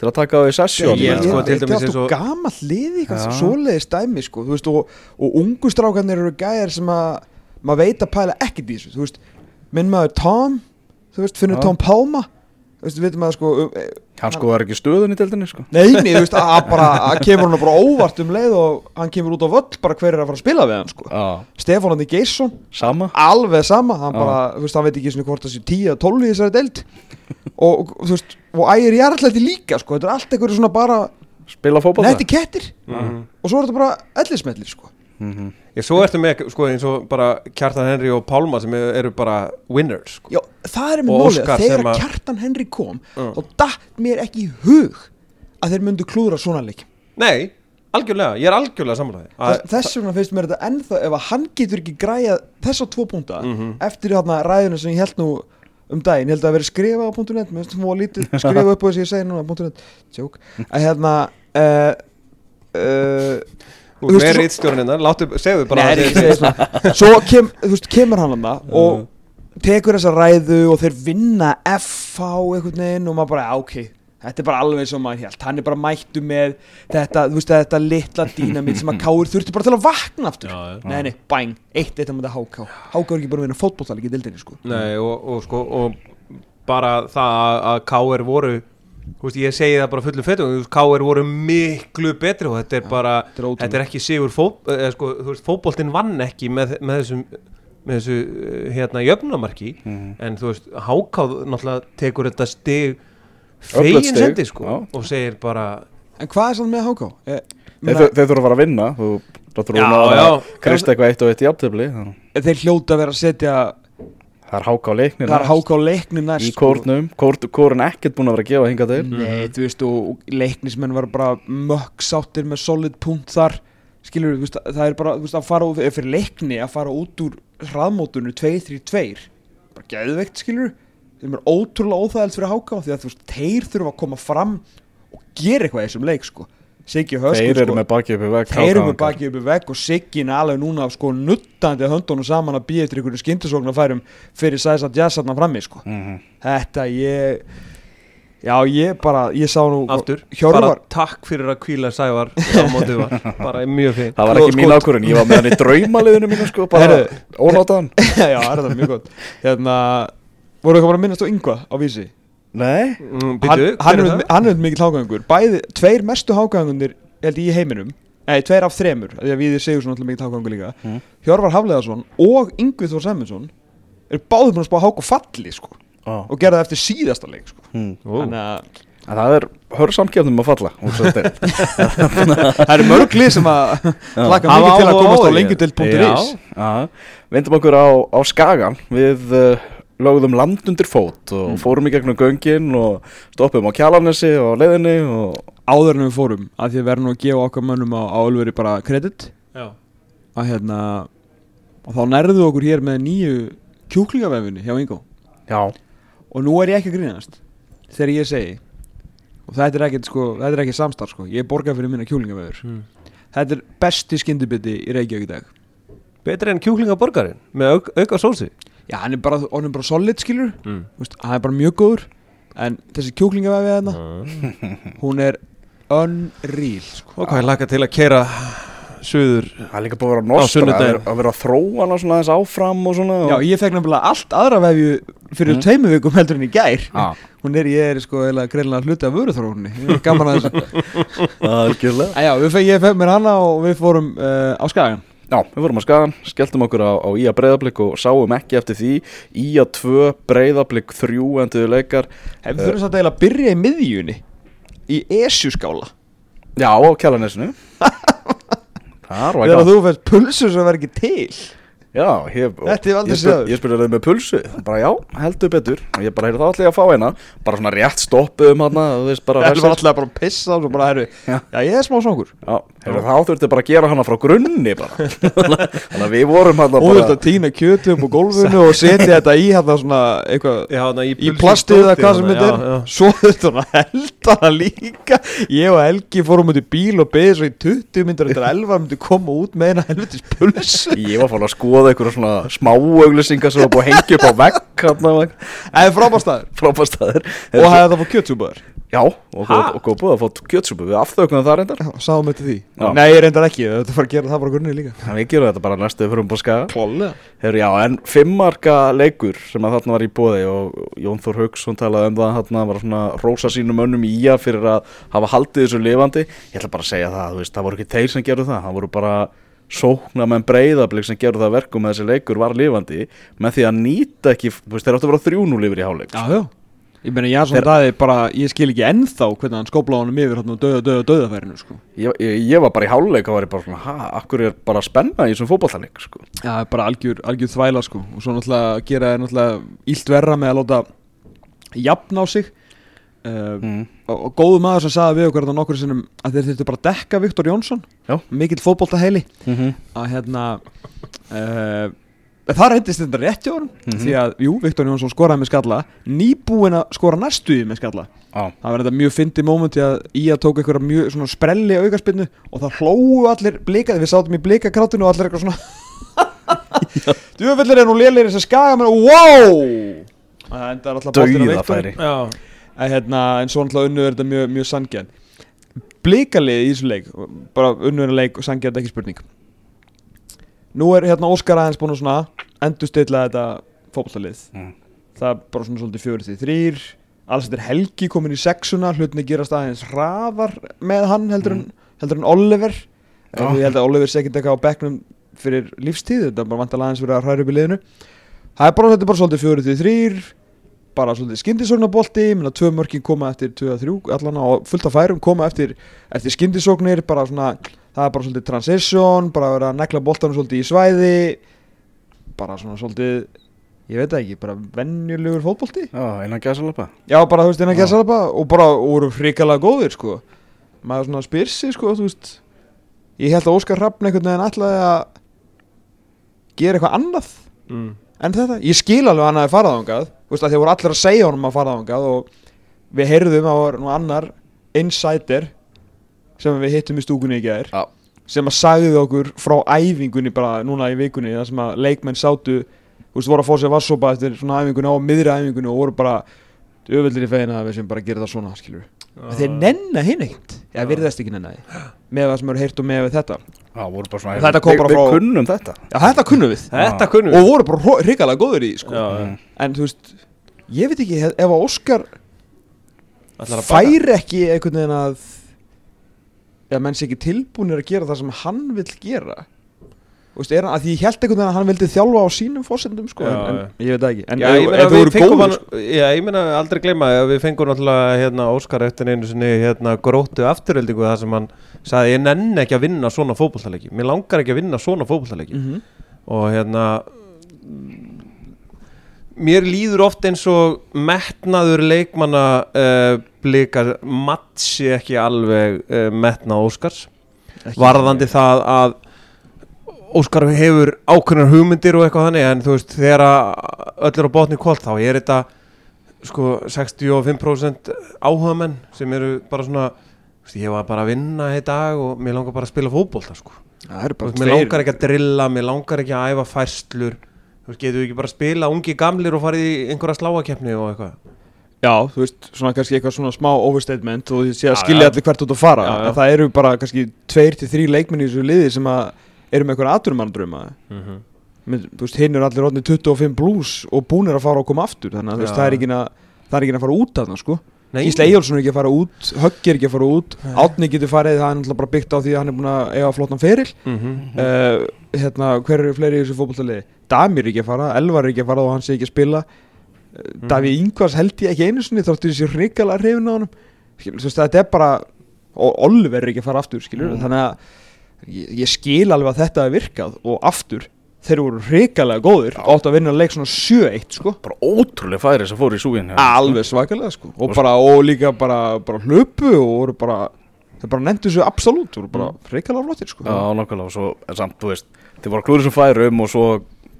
til að taka á í sessjón Ég held sko til er dæmis eins og gamall liði Já. svoleiðis dæmi sko þú veist, og, og ungu strákarnir eru gæjar sem að maður veit að pæla ekkert í þessu þú veist, minn maður Tom þú veist, finnur. Tom Palma Veistu, við veitum að sko Hann skoðar ekki stöðun í deildinni sko. Nei, nei, þú veist, að, bara að kemur hann bara óvart um leið og hann kemur út á völl bara hver er að fara að spila við hann sko. Stefán Andi Geirsson, sama. alveg sama hann bara, þú veist, hann veit ekki svona hvort það sé 10 eða 12 í þessari deild. Og þú veist, og ægir jarlætti líka sko, þetta er allt einhverju svona bara Spila fótbolta netti kettir og svo er þetta bara ellismellir sko Mhm. Ég svo ertu með sko eins og bara Kjartan Henry og Pálma sem eru bara winners sko. Já, það er með Og málið, Óskar þegar að- Kjartan Henry kom Já. þá datt mér ekki í hug að þeir myndu klúra svona leik Nei, algjörlega, ég er algjörlega samanlæði Þess vegna finnst mér þetta ennþá ef að hann getur ekki græjað þessa tvo púnta Mhm. eftir þarna ræðuna sem ég held nú um daginn, ég held að vera skrifað á .net mér finnst það var lítið *laughs* skrifað upp á þess að ég segi núna .net, tjók að hérna uh, uh, Þú Þú veist, rítstjórinnar, láttu, segðu bara Nei, að ekki þið- segja svona. *laughs* Svo kem, veist, kemur hann hann og tekur þessa ræðu og þeir vinna FH einhvern veginn og maður bara, ok Þetta er bara alveg eins og maður hélt Hann er bara mættu með þetta, þú veist, þetta litla dýnamitt sem að *clears throat* Káur þurfti bara til að vakna aftur Já, já. Nei, nei, bæng, eitt eitt að með þetta HK HK er ekki bara að vinna fótbolltæli í dildinni, sko Nei, og, og sko og bara það að, að K.R. voru þú veist, ég segi það bara fullu fettum K.R. voru miklu betri og þetta er bara, þetta er þetta er ekki sigur fót, eða, sko, þú veist, fótboltinn vann ekki með, með þessum með þessu eh, hérna jöfnumarki Mhm. en þú veist, Hákáð náttúrulega tekur þetta stig fegin sendi sko já. og segir bara En hvað er sann með HK? Ég, Þeir, þeir þurfa að fara að vinna Þú Já, að já. Krist eitthvað eitt og eitt í aftöfli þeir hljóta að vera að setja Það er háká leiknir Það er HK leiknum næst Í sko. kórnum Kór- Kórun ekkert búin að vera að gefa hinga til Nei, þú veist, og, leiknismenn var bara möggsáttir með solid punkt þar skilur þú veist, það er bara, þú veist, að fara út, fyrir leikni að fara út úr hraðmótunu 2-3-2 bara geðveikt, skilur þeim er ótrúlega óþægild fyrir háká því að þú veist, þeir þurfa að koma fram og gera eitthvað í þessum leik, sko. Siggi Höskur, Þeir eru sko, með bakið uppi veg þeir eru með bakið uppi vegg og Siggi er alveg núna sko nuttandi höndunum saman að býja eftir einhverjum skyndisóknarfærum fyrir sæsa jazzarna frammi, sko. Mhm. Þetta ég Já ég bara, ég sá nú aftur, Hjörvar bara takk fyrir að kvíla Sævar á mótið var, *laughs* bara mjög fint Það var Sko, ekki mín sko- ákvörðun, ég var með hann í draumaliðinu mínu sko, bara Heyrðu. ónátaðan *laughs* Já, það er það mjög gott. Hérna, voru eitthvað bara að minnast á yngva á vísi? Nei, mm, Hann, býtu, hann, er, er mikill hágangur Bæði, tveir mestu hágangunir held ég í heiminum. Nei, tveir af þremur Því að við segjum svona alltaf mikill hágangur líka. Mm. Hjörvar Hafleðarsson og Yngvi Þór Sæmundsson Er báður búin að spá hák og falli sko, Ó. Og gera það eftir síðasta leik sko. Ó. Þannig að En það er hörsamkefnum að falla *laughs* það eru mörglið sem að Laka Hafa mikið til að komast á Já, Vindum okkur á, á Skagan Við uh, lögðum land undir fót og Mm. fórum í gegnum göngin og stoppum á Kjalarnesi og á leiðinni og Áður en við fórum að því að verðum nú að gefa okkar mönnum á, á Ölveri bara kredit. Já. að hérna og þá nærðu okkur hér með nýju kjúklingavefinni hjá Ingo. Já, og nú er ég ekki að grínast þegar ég segi og þetta er ekkert sko, þetta er ekki samstarf sko. Ég borga fyrir minna kjúklingavefur Mm. þetta er besti skyndibiti í Reykjavík í dag. Betri en kjúklingaborgarinn með auk, auka sósi já, hann er bara, hann er bara solid skilur mm. Þú veist, hann er bara mjög góður. En þessi kjúklingavefi hérna *laughs* hún er unreal sko. og hvað er laka til að kera suður það er líka búið að vera nostra að að vera að þróa hana svona aðeins áfram og svona já, ég fekk nefnilega allt aðra vefju fyrir Mm. mm. tveimur vikum heldur en í gær. Já, hún er, ég er sko eiginlega greinlega hluti af vöruþróunni Ég er gaman að þessu. *laughs* Algjörlega. Já, við fekk, ég fekk mér hana og við fórum uh, á skagan Já, við vorum á Skagan, skelltum okkur á, á Ía breyðablик og sáum ekki eftir því. Ía 2, breyðablik 3 enduðu leikar. Hefur uh, þurfum eiginlega að byrja í miðjunni? Í esjuskála? Já, á Kjalanesinu *laughs* Þar var Þegar gaman þú fæst pulsu sem verð ekki til Já, ég, Þetta hef ég aldrei áður. ég spurði það með pulsu. Bara já, heldur betur. Og ég bara, heyrðu þá ætla ég að fá eina. Bara svona rétt stoppuðum hann þú veist bara Það var alltaf bara að pissa og svo bara herru Já. Já, ég er smá svangur. Já, heyrðu þá þurfti bara að gera hana frá grunni bara. *laughs* Þannig að við vorum hann Og þú bara að týna kjötu upp á gólfinu og setja þetta í hérna svona eitthvað já, na, í, í plastið eða hvað sem þetta er. Svo þetta hann held hana líka. Ég og Helgi fórum út í bíl og beðið svo í 20 myndir eftir 11 myndi koma út með eina helvitis pulsu Ég var fann að skoða einhverja svona smá auglýsingar sem var búið að hengja upp á Það er frábærstæður frábæstaður Og hefði það fór kjötsúpaður Já, og, góð búið að fá kjötsúpu. Við afþögnum það reyndar. Já, sáum þetta því. Já. Nei, ég reyndar ekki, þetta fara að gera það bara grunni líka. En Við gerum þetta bara næstu fyrir um búið skaga Klálega Heru, Já, en fimmmarka leikur sem að þarna var í bóði og Jón Þór Hauksson talaði um það þarna var svona rósa sínum önnum í ía fyrir að hafa haldið þessu lifandi. Ég ætla bara að segja það, þú veist, það voru ekki þeir sem gerðu það. Það voru bara sókna menn breyðablík sem gerðu það að verkum að þessi leikur var lifandi með því að nýta ekki, veist, þeir áttu að vera þrjúnú lifir í háleik Já, já. Ég meina, Jansson Þeir- Daði bara, ég skil ekki ennþá hvernig hann skópla honum yfir hérna og döða, döða, döðafærinu, sko. Ég, ég, ég var bara í háleik og var ég bara svona, ha, akkur er bara spenna í þessum fótballtaleik, sko? Já, bara algjör, algjör þvæla, sko. Og svo náttúrulega gera náttúrulega illt verra með að láta jafn á sig uh, mm. og, og góðu maður sem sagði við okkur þetta nokkur sinnum að þeir þurftu bara að dekka Viktor Jónsson Já. mikill fótboltaheili Mm -hmm. að hérna uh, það reyndist þetta rétt hjá honum Mhm. því að, jú, Viktor Jónsson skoraði með skalla nýbúin að skora næstuði með skalla Já, það var þetta mjög fyndi mómenti að Ía tók eitthvað mjög svona sprelli aukarspinnu og það hlóu allir blikaði, við sátum í blikakrátinu og allir eitthvað svona *laughs* djúfellir er nú lélir þess að skaga mér wow það endar alltaf boltinn á Viktor. En, hérna, en svo náttúrulega unnu er þetta mjög, mjög sangjarn Blikalið í þessu leik Bara unnu er leik og sangjarn ekki spurning. Nú er hérna Óskar aðeins búin að svona Endurstilla þetta fótbollalið Mm. Það er bara svona svolítið fjögur til þrýr Alls þetta er Helgi komin í sexuna Hlutinni gerast aðeins hraðar með hann heldur, en, heldur en Oliver. Já. Ég held að Oliver sé ekkert eitthvað á bekknum fyrir lífstíð Þetta er bara vantalega aðeins verið að hræra upp í liðinu. Það er bara, þetta er bara svolítið fjögur til þrýr bara svolítið skyndisóknarbolti minna tvö mörkin koma eftir 2-3 allan á fullt af færum koma eftir, eftir skyndisóknir bara svona, það er bara svolítið transition bara að vera að negla boltanum svolítið í svæði bara svona svolítið ég veit ekki, bara venjulegur fótbolti. Já, einan gæsalappa. Já, bara þú veist, innan Já. gæsalapa og bara og voru hrikalega góðir, sko. Maður svona spyr sig, sko, þú veist ég held að Óskar Hrafn einhvern veginn ætlaði að gera eitthvað annað mm. en þetta, ég skil alveg að hann hafi farað ángað veist að því voru allir að segja honum að farað ángað og við heyrðum að var nú annar insider sem við hittum í stúkunni í gær Já. sem að sagði okkur frá æfingunni bara núna í vikunni þar sem að leikmenn sátu þú veist voru að fá sér vassopa eftir svona æfingunni á miðri æfingunni og voru bara öfveldir í fegina að við sem bara gera það svona skilur við þeir nenna hinn ekkert. Eða virðast ekki nenna því með það sem eru heyrt og með þetta. Já, voru bara svona Þetta kom við, bara við frá- kunnum þetta. Já þetta kunnum við. Þetta kunnum við. Og voru bara hrikalega góður í sko. Já, Mm. en þú veist ég veit ekki, ef að Óskar Ætlar að baka? færi ekki einhvern veginn að eða menn sé ekki tilbúinir að gera það sem hann vill gera Þú veist, er hann, að því ég held einhvern veginn að hann vildi þjálfa á sínum fósendum sko, Já, en, en ég veit það ekki en Já, ég meina ef þú eru góður hann sko. Já, ég meina aldrei gleyma að við fengum náttúrulega hérna Óskar eftir einu sinni hérna gróttu afturöldingu þar sem hann sagði ég nenn ekki að vinna svona fótbolltaleiki Mér langar ekki að vinna svona fótbolltaleiki Mhm. og hérna mér líður oft eins og metnaður leikmanna uh, blikar matsi ekki alveg uh, metnað Óskars Ekki- varðandi það að Óskar hefur ákveðnar hugmyndir og eitthvað þannig en þú veist þegar öll er á botni kvöld þá er þetta sko 65% áhuga menn sem eru bara svona þú veist, ég var bara að vinna í dag og mér langar bara að spila fótbolta sko. Þú veist, mér langar ekki að drilla, mér langar ekki að æfa færslur. Þú veist, getur við ekki bara að spila ungi gamlir og farið í einhverja sláakeppni og eitthvað? Já, þú veist, svona kannski eitthvað svona smá overstatement og því sé að skilja allir hvert út að fara. Já, já. en það eru bara kannski tveir til þrý leikmenn í þessu liði sem að eru með eitthvað aturumanndrauma Mynd- þú veist, hinn eru allir orðnir 25 blues og búnir að fara og koma aftur þannig að Já. það er ekki að er að fara út af það, sko. Nei, Gísli Eyjólfsson er ekki að fara út, Höggi er ekki að fara út. Átni getur farið, það er náttúrulega bara byggt á því að hann er búin að eiga flottan feril. Mm -hmm. uh, hérna, hver eru fleiri í þessu fótballtaliði Damir er ekki að fara, Elvar er ekki að fara og hann sé ekki að spila. Uh, Davíð Ingvars held ég ekki einu sinni þáttur þessi hrikalega hrifin á veist, þetta er bara og Oliver er ekki að fara aftur, skilur. Mm. þannig að ég, ég skil alveg að þetta er virkað og aftur þeir voru hrikalega góðir og áttu að vinna leik svona 7-1 sko. Bara ótrúlega færi sem fór í súgin alveg svakalega sko. Og, bara, og líka bara, bara hlupu og voru bara þeir bara nefndu þessu absolutt voru bara hrikalega flottir sko. Já, nákvæmlega. Og svo, en samt, þú veist Þið voru að klúri sem færum og svo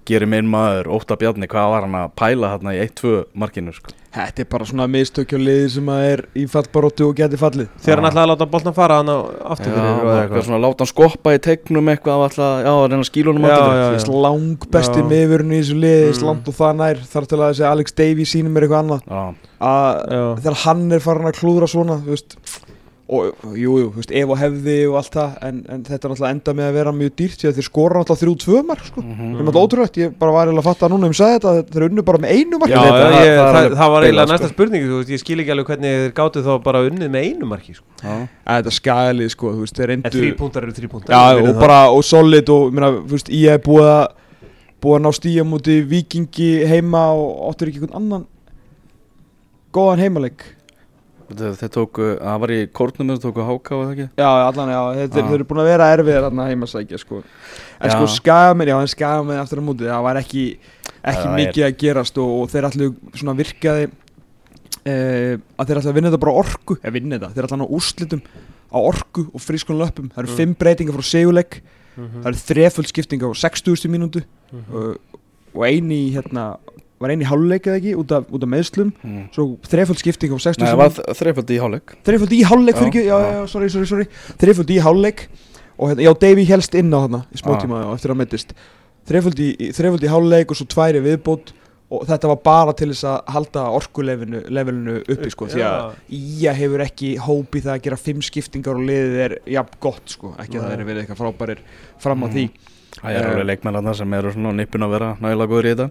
gerir minn maður Óta Bjarni, hvað var hann að pæla hérna í 1-2 markinu sko. Þetta er bara svona mistökja liði sem að er í fallbaróttu og geti fallið. Þegar hann ætlaði að láta boltan fara hann á aftur Já, fyrir og eitthvað. eitthvað svona láta hann skoppa í tegnum eitthvað alltaf, já, að reyna að skíla honum Já, aftur. já, Þess lang besti miðurinn í þessu liði Mm. Slant og það nær Þar til að þessi Alex Davies sýnir mér eitthvað annað. Já, að Já. þegar hann er farin að klúðra svona þú veist, og jú, jú, þú veist, ef og hefði og allt það en, en þetta er náttúrulega enda með að vera mjög dýrt því að þeir skora náttúrulega þrjú tvö mark sko. Það er náttúrulega ótrúlegt, ég bara var eiginlega að fatta núna um sagði þetta, að þeir unnu bara með einu mark Já, Ég veit já, að ég, það- það, það er það, var eiginlega sko. næsta spurning þú veist, ég skil ekki alveg hvernig þeir gátu þá bara unnið með einu marki sko. að þetta sko, þú veist, þeir en reyndu þrý púntar eru þrý púntar já, og bara, og solid og, ég meina, þú veist, ég hef búið að búið að ná stíja múti vikingi heima og áttur ekki einhvern annan góðan heimaleik Þeir, tóku, það var í kórnum þeir tóku háká eða ekki Já, allan, já, þeir, Ah. þeir eru búin að vera erfiðir þarna heimasækja, sko En Já. sko, skagamenn, já, en skagamenn aftur á múti, það var ekki, ekki Það er- mikið að gerast og, og þeir allir svona virkaði eh, að þeir allir að vinna þetta bara orku, eða vinna þetta, þeir allir á úrslitum á orku og frískun löpum Það eru Mm. fimm breytingar frá seguleik, Mhm. það eru þreföld skipting á 60. mínútu Mhm. og, og eini, hérna, var eini háluleik eða ekki, út af, út af meðslum mm. Svo þreföld skipting á 60. Nei, það var þreifaldi í hálfleik Þreiföld í hálfleik fyrir Já, ekki, já, já, já, sorry, sorry, sorry Þreiföld í hálfleik Og hérna, já, Davy helst inn á þarna Í smá Já. tíma og eftir að meittist Þreiföld í, þreiföld í hálfleik og svo tværi viðbót Og þetta var bara til þess að halda orkulevelinu uppi, sko Því að Ía hefur ekki hóp í það að gera fimm skiptingar og liðið er jafn gott, sko Ekki að það er verið eitthvað frábærir fram á Mhm. því Það er Eh. alveg leikmennarna sem eru svona á nippun að vera nægilega góður í þetta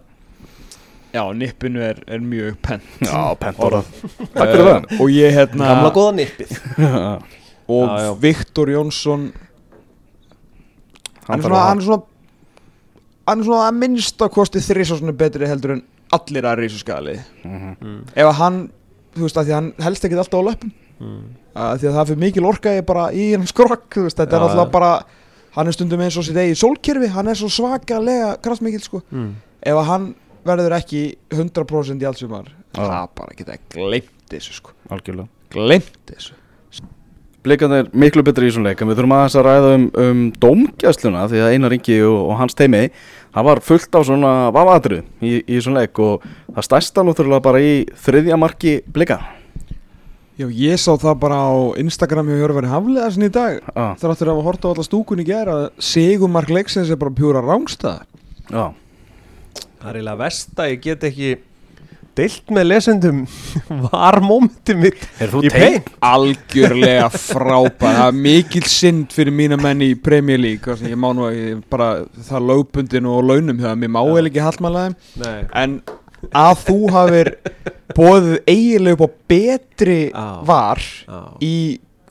Já, nippinu er, er mjög penn Já, pentóra Takk fyrir það Og ég, hérna Gamla góða nippið *laughs* Og Já, já. Viktor Jónsson hann er svona, hann er svona hann er svona að minnsta kosti þrísásinu betri heldur en allir aðri í þessu skali Mhm. Mm. ef að hann, þú veist að því að hann helst ekki alltaf á löpum Mm. að því að það fyrir mikil orka ég bara í hann skrokk þú veist, þetta er Já, alltaf já. bara hann er stundum eins og sitt eigi sólkerfi hann er svo svakalega kraftmikil sko Mm. ef að hann verður ekki 100% í allsumar Já. það bara geta glemt þessu sko. Algjörlega. Glemt þessu. Blikarnir er miklu betri í þessum leik en við þurfum aðeins að ræða um, um dómgæsluna því að Einar Ingi og, og hans teimi það var fullt á svona vafaðrið í, í þessum leik og það stærsta náttúrulega bara í þriðja marki blika Já, ég sá það bara á Instagram hjá Hjörfari Hafleðarsin í dag ah, Þráttur að hafa hort á alla stúkun í gera að Sigumark leiksins er bara pjúra rángstæða Já, Það er eiginlega vest að ég get ekki deilt með lesendum *laughs* var mómentið mitt er þú í pein Algjörlega frábær. Það er mikil synd fyrir mína menn í Premier League. Ég má nú ég bara það lögbundin og launum hjá þeim. Ég má eða ekki hallmæla þeim. Nei. En að þú hafir bóðið eiginlega upp á betri Já. var Já, í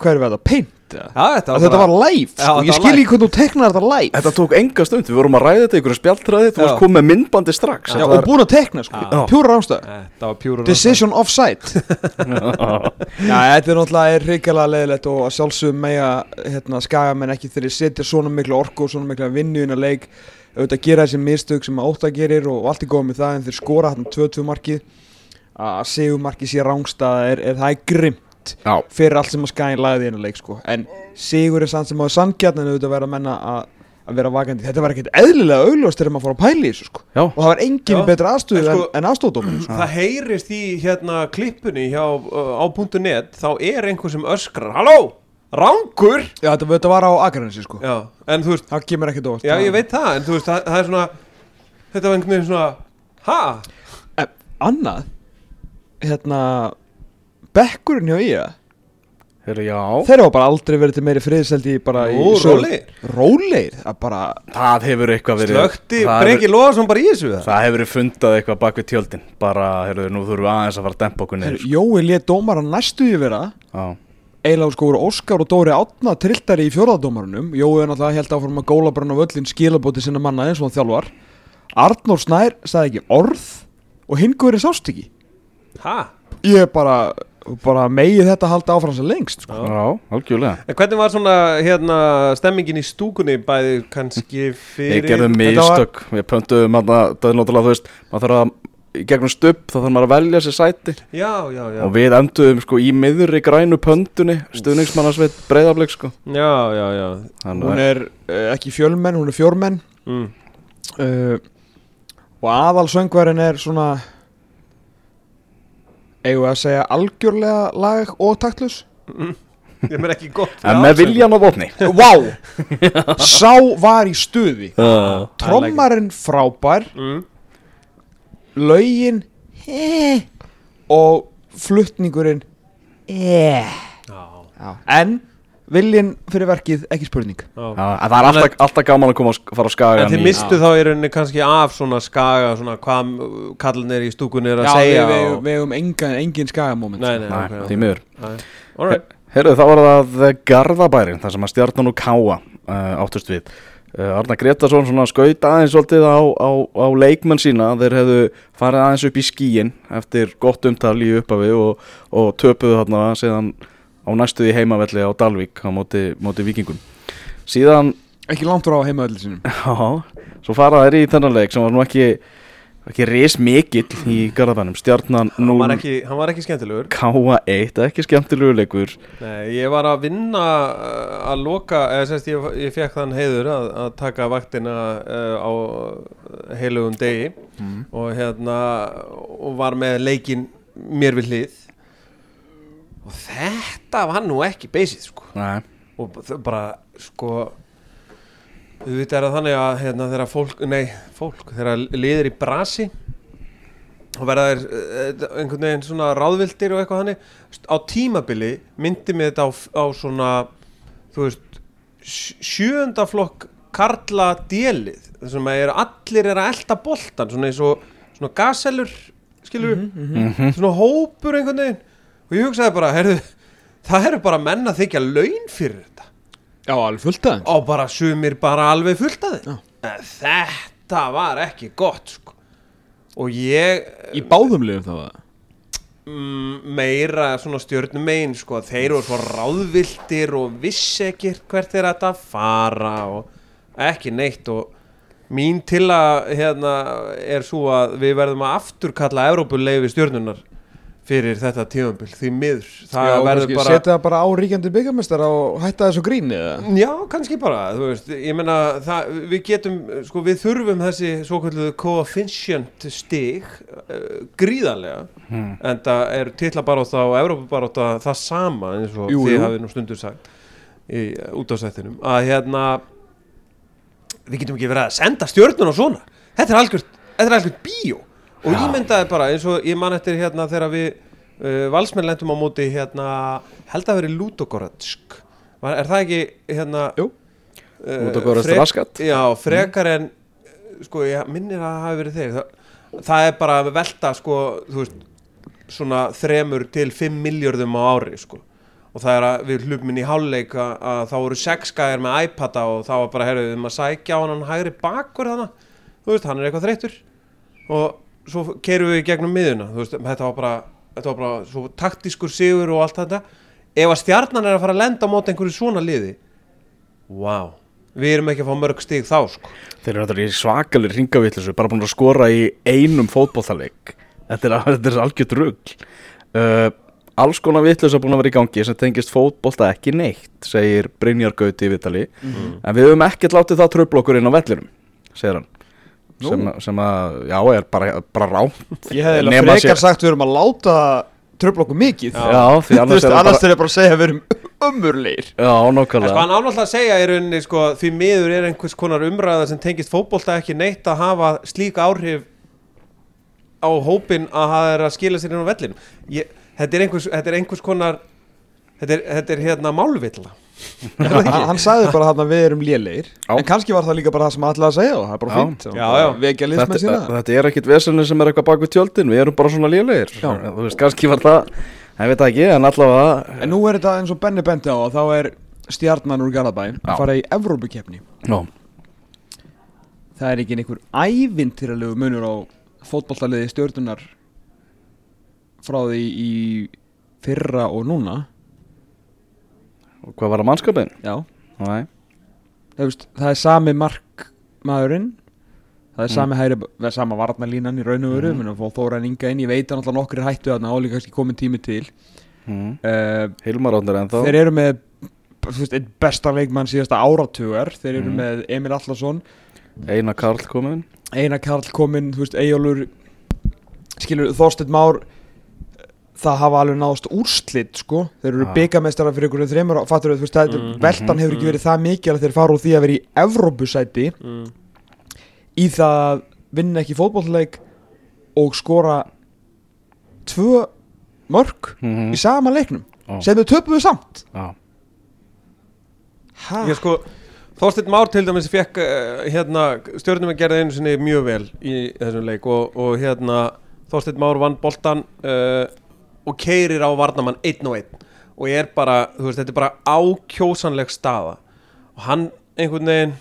hverju var þetta? Paint? eða? Já, þetta Að þetta var live, sko, þetta ég var skil live. ekki hvernig þú teknar þetta live Þetta tók enga stund, við vorum að ræða þetta í einhverju spjaltræði þú Já. varst komið með myndbandi strax Já, Þetta og var- búin að tekna, sko, Já. pjúra rángstæða Þetta var pjúra Decision offside *laughs* Já, þetta er náttúrulega hrikalega leðilegt og að sjálfsögum mega hérna, skagamenn ekki þegar þeir setja svona miklu orku og svona miklu vinnu inn að leik auðvitað gera þessi mistök sem Óta gerir og allt er góð með það en þeir skora hann 2-2 markið að segumarkið sé rángstæða er, er það er grimt Já, fyrir allt sem að skagin lagði inn að leik sko. en sigur er sann sem á sanngjarn en auðvitað vera að menna að að vera vakandi, þetta var ekkert eðlilega augljóst þegar maður fór að pæla í þessu sko. já, og það var engin Já. í betra aðstöðu En sko- en aðstóðdómur sko. Það heyrist í hérna klippunni hjá, uh, á .net þá er einhver sem öskrar Halló, rángur Já, þetta, þetta var á Akranesi sko. Já, en þú veist, það kemur ekkert óvart já ég veit það en þú veist, það, það er svona þetta var einhvern veginn svona Ha? annað hérna bekkurinn hjá IA Heru, já. Þeir hafa bara aldrei verið til meiri friðseldi bara Nú, í sögu- rólegir. rólegir, það bara Það hefur eitthvað verið Slökti, það Breki Lóðarsson bara í þessu það? Það hefur verið fundað eitthvað bak við tjöldin. Bara, heyrðu, nú þurfum við aðeins að fara að dempa okkur niður. Jói lét dómara næstu í vera. Já, eiginlega sko voru Óskar og Dóri Átna trilltari í fjórðadómarunum Jói er náttúrulega held áfram að góla bara á völlin skilabóti sinna manna eins og hann þjálfar. Arnór Snær sagði ekki orð og hingurinn sást ekki. Ha? ég er bara, bara megið þetta halda áfram sem lengst sko. já, algjörlega. En hvernig var svona hérna stemmingin í stúkunni? Bæði kannski fyrir Við gerðum Þetta var- mistök Við pöntuðum að það er náttúrulega, þú veist Maður þarf að, í gegnum stubb Þá þarf maður að velja sér sæti. Já, já, já. Og við enduðum sko í miðurri grænu pöntunni Stuðningsmannasveit breyðablik sko. Já, já, já. Þannig hún er uh, ekki fjölmenn, hún er fjórmenn. Mm. uh, og aðal söngværin er svona við að segja algjörlega lag og taktlus? Ég mér ekki gott En með viljan á vopni Vá, *laughs* sá var í stuði. Uh, Trommarinn frábær. Mm. Laugin eh, Og flutningurinn eh. Já, En viljinn fyrir verkið ekki spurning. Já. Já, það er alltaf, alltaf gaman að koma að sk- fara á skagan En þið í- mistu þá í rauninni kannski af svona skaga svona hvað kallinir í stúkunni er að Já, segja við, við, og... við hefum engin, engin skagamóment. Nei, nei, Nei, ok, því miður. Ok. Alright Herru, þá var það Garðabærin, þar sem að stjarnan og Káa uh, áttust við. Uh, Arna Gretarsson svona skaut aðeins svolítið á, á, á leikmenn sína. Þeir hefðu farið aðeins upp í skíin eftir gott umtal í uppafi og, og töpuðu þarna síðan á næstuði heimavelli á Dalvík á móti, móti vikingum síðan, Ekki langt frá heimaðalli sínum. *laughs* Já, svo fara þeir í þennan leik sem var nú ekki ekki ris mikill í Garðabænum. Stjarnan hann 0 var, ekki, hann var ekki skemmtilegur. Káa 1, ekki skemmtilegu leikur. Nei, ég var að vinna uh, að loka, eða sérst ég, ég fekk þann heiður að, að taka vaktina uh, á heilugum degi. Og hérna og var með leikin mér við hlið og þetta var nú ekki beysið sko. Og bara sko við veit er það þannig að hérna, þegar fólk, nei fólk, þegar liðir í brasi og verða þeir eh, einhvern veginn svona ráðvildir og eitthvað þannig á tímabili myndi mig þetta á, á svona þú veist sj- sjöunda flokk karla délið þessum að er, allir er að elda boltan svona eins og svona gaselur skilur svona hópur einhvern veginn og ég hugsaði bara, heyrðu það eru bara menn að þykja laun fyrir þetta. Já, alveg fullt aðeins. Og bara sumir bara alveg fullt að Já. en þetta var ekki gott sko. og ég Í báðum liðum þá að mm, meira svona stjörnum megin sko, þeir eru svo ráðviltir og vissi ekki hvert er þetta að fara og ekki neitt. Og mín til að hérna, er svo að við verðum að afturkalla Evrópuleifi stjörnunar fyrir þetta tímambil því miður það bara setja það bara á ríkjandi byggamestara og hætta þessu gríni eða? Já, kannski bara, þú veist, ég meina það, við getum, sko, við þurfum þessi svo kalluðu coefficient stig uh, gríðarlega Hmm. en það er titlabaróta og Evrópabaróta það sama eins og Jú, þið hafið nú stundur sagt í út á sættinum að hérna við getum ekki verið að senda stjörnun og svona þetta er algjört, þetta er algjört bíó og ímyndaði bara eins og ég man eftir hérna þegar við uh, valsmenn lendum á móti hérna held að veri Ludogoretsk er það ekki hérna Jú. uh, Ludogorets frek- Raskat. já, frekar en sko, ég minnir að það hafi verið þeir. Það, það er bara að velta sko, þú veist, svona þremur til fimm miljörðum á ári sko. Og það er að við hlupum inn í hálfleik að, að þá voru sex gæðir með iPada og þá var bara, heyrðu, við maður sækja á hann hægri bakur þannig, þú veist, hann er eitthvað þreyttur. Og svo keirum við gegnum miðuna, veist, þetta var bara þetta var bara svo taktískur sigur og allt þetta. Ef að stjarnan er að fara að lenda á móti einhverju svona liði wow, við erum ekki að fá mörg stig þá sko. Þeir eru þetta í svakalir ringavillisu bara búin að skora í einum fótbollaleik Þetta er, *laughs* er algjört rugg uh, Alls konar vitlis búin að vera í gangi sem tengist fótbolta ekki neitt segir Brynjar Gauti í Vitali en við höfum ekkert látið það tröfl okkur inn á vellinum segir hann. Sem, sem að, já, er bara, bara rámt Ég eiginlega Nema frekar sagt við erum að láta tröfla okkur mikið. Já. Já, því annars veist, er það annars bara er bara að segja að við erum ömurleir Já, En sko nákvæmlega hann ánáttúrulega að segja í rauninni sko, því miður er einhvers konar umræða sem tengist fótbolta ekki neitt að hafa slík áhrif á hópin að það er að skila sér inn á vellin ég, þetta, er einhvers, þetta er einhvers konar þetta er, þetta er hérna málvilla hann, hann sagði bara þarna við erum lélegir. En kannski var það líka bara það sem allir að segja og það er bara Já. fínt Já, já. Þetta, þetta er ekkit vesenni sem er eitthvað bak við tjöldin við erum bara svona lélegir Já. þú veist, kannski var það ég veit það ekki, en allavega En nú er þetta eins og Benni bendi á að þá er stjarnan úr Garðabæ Já. að fara í Evrópukefni já, Það er ekki einhver ævintýralegu munur á fótballtaliði stjörnunar frá því í fyrra og núna og hvað var að mannskapin? Já, það, veist, það er sami markmaðurinn það er Mm. sami hægri, það er sama varnalínan í raun og veru, mm. fór Þóran Inga inn ég veit að nokkur er hættu þarna álíka kannski komin tími til mm. uh, þeir eru með veist, besta leikmann síðasta áratugar þeir eru Mm. með Emil Allarsson Einar Karl komin Einar Karl kominn, þú veist, Eyjólfur skilur, Þorsteinn Már það hafa alveg náðast úrslit sko, þeir eru Já. byggamestara fyrir ykkur þreymur, fattur þú veist, það, Mm. veltan hefur ekki verið það mikið að þeir fara úr því að vera í Evrópusæti mm. í það að vinna ekki fótbollleik og skora tvö mörg Mhm. í sama leiknum Já. sem þau töpuðu samt Já. ha? Ég sko, Þorsteinn Már til dæmis fekk uh, hérna, stjórnum að gera einu sinni mjög vel í þessum leik og, og hérna Þorsteinn Már vann boltan uh, og keirir á varnamann einn og einn. Og ég er bara, þú veist, þetta er bara ákjósanleg staða. Og hann einhvern veginn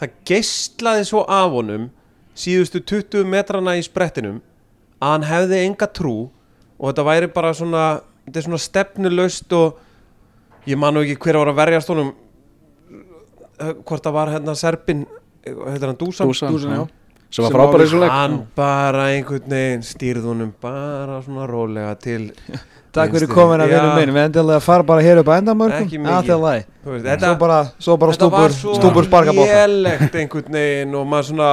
það geislaði svo af honum síðustu 20 metrana í sprettinum að hann hefði enga trú og þetta væri bara svona þetta er svona stefnulaust og ég man nú ekki hver var að verjast honum hvort það var hérna Serbin heitir hann Dusan, Dusan, Dusan, já. Sem var Sem frábæri var- þessu leik. Hann bara einhvern veginn stýrð honum bara svona rólega til *laughs* Takk fyrir komin að vinna minn. Við endilega að fara bara hér upp að. Þetta veist, Svo þetta, bara, svo bara þetta var stúpur, svo stúpur sparka bóta lélegt einhvern veginn og maður svona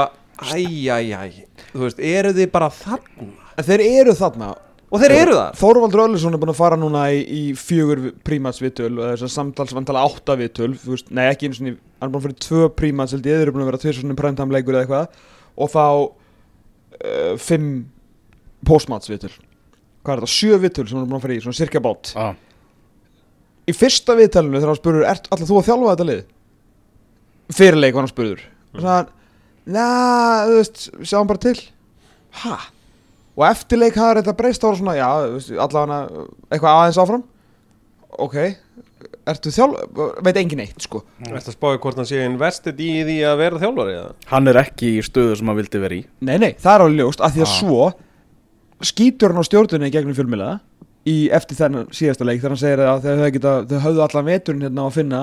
æjæjæj, þú veist, eru þið bara þarna? Þeir eru þarna. Og þeir eru þar. Þorvaldur Öllisson er búin að fara núna í, í fjögur prímats viðtöl og þess að samtalsvantala átta viðtöl þú veist, nei ekki einu svona, hann er búin að fyrir tvö prímats held ég, þeir eru búin að vera tveir svona præntamleikur eða eitthvað og þá uh, fimm postmats viðtöl hvað er þetta, sjö viðtöl sem hann er búin að fara í, svona cirka bát. Já. í fyrsta viðtælinu þegar hann spurur, ert alltaf þú að þjálfa þetta lið? fyrirleik var hann spurður. Og sagði hann, na, þú veist sjáum bara til. Ha? og eftirleik hafði þetta breyst var svona, já, allavega eitthvað aðeins áfram. Ok, ertu þjálfa veit engin eitt, sko Þetta spáði hvort hann sé invested í því að vera þjálfari eða? hann er ekki í stöðu sem hann vildi vera í nei, nei, það er alveg ljóst, af því að Ah. svo skýtur hann á stjórnunni í gegnum fjölmiðla í eftir þennan síðasta leik þegar hann segir að þau, höfðu geta, þau höfðu allan veturinn hérna á að finna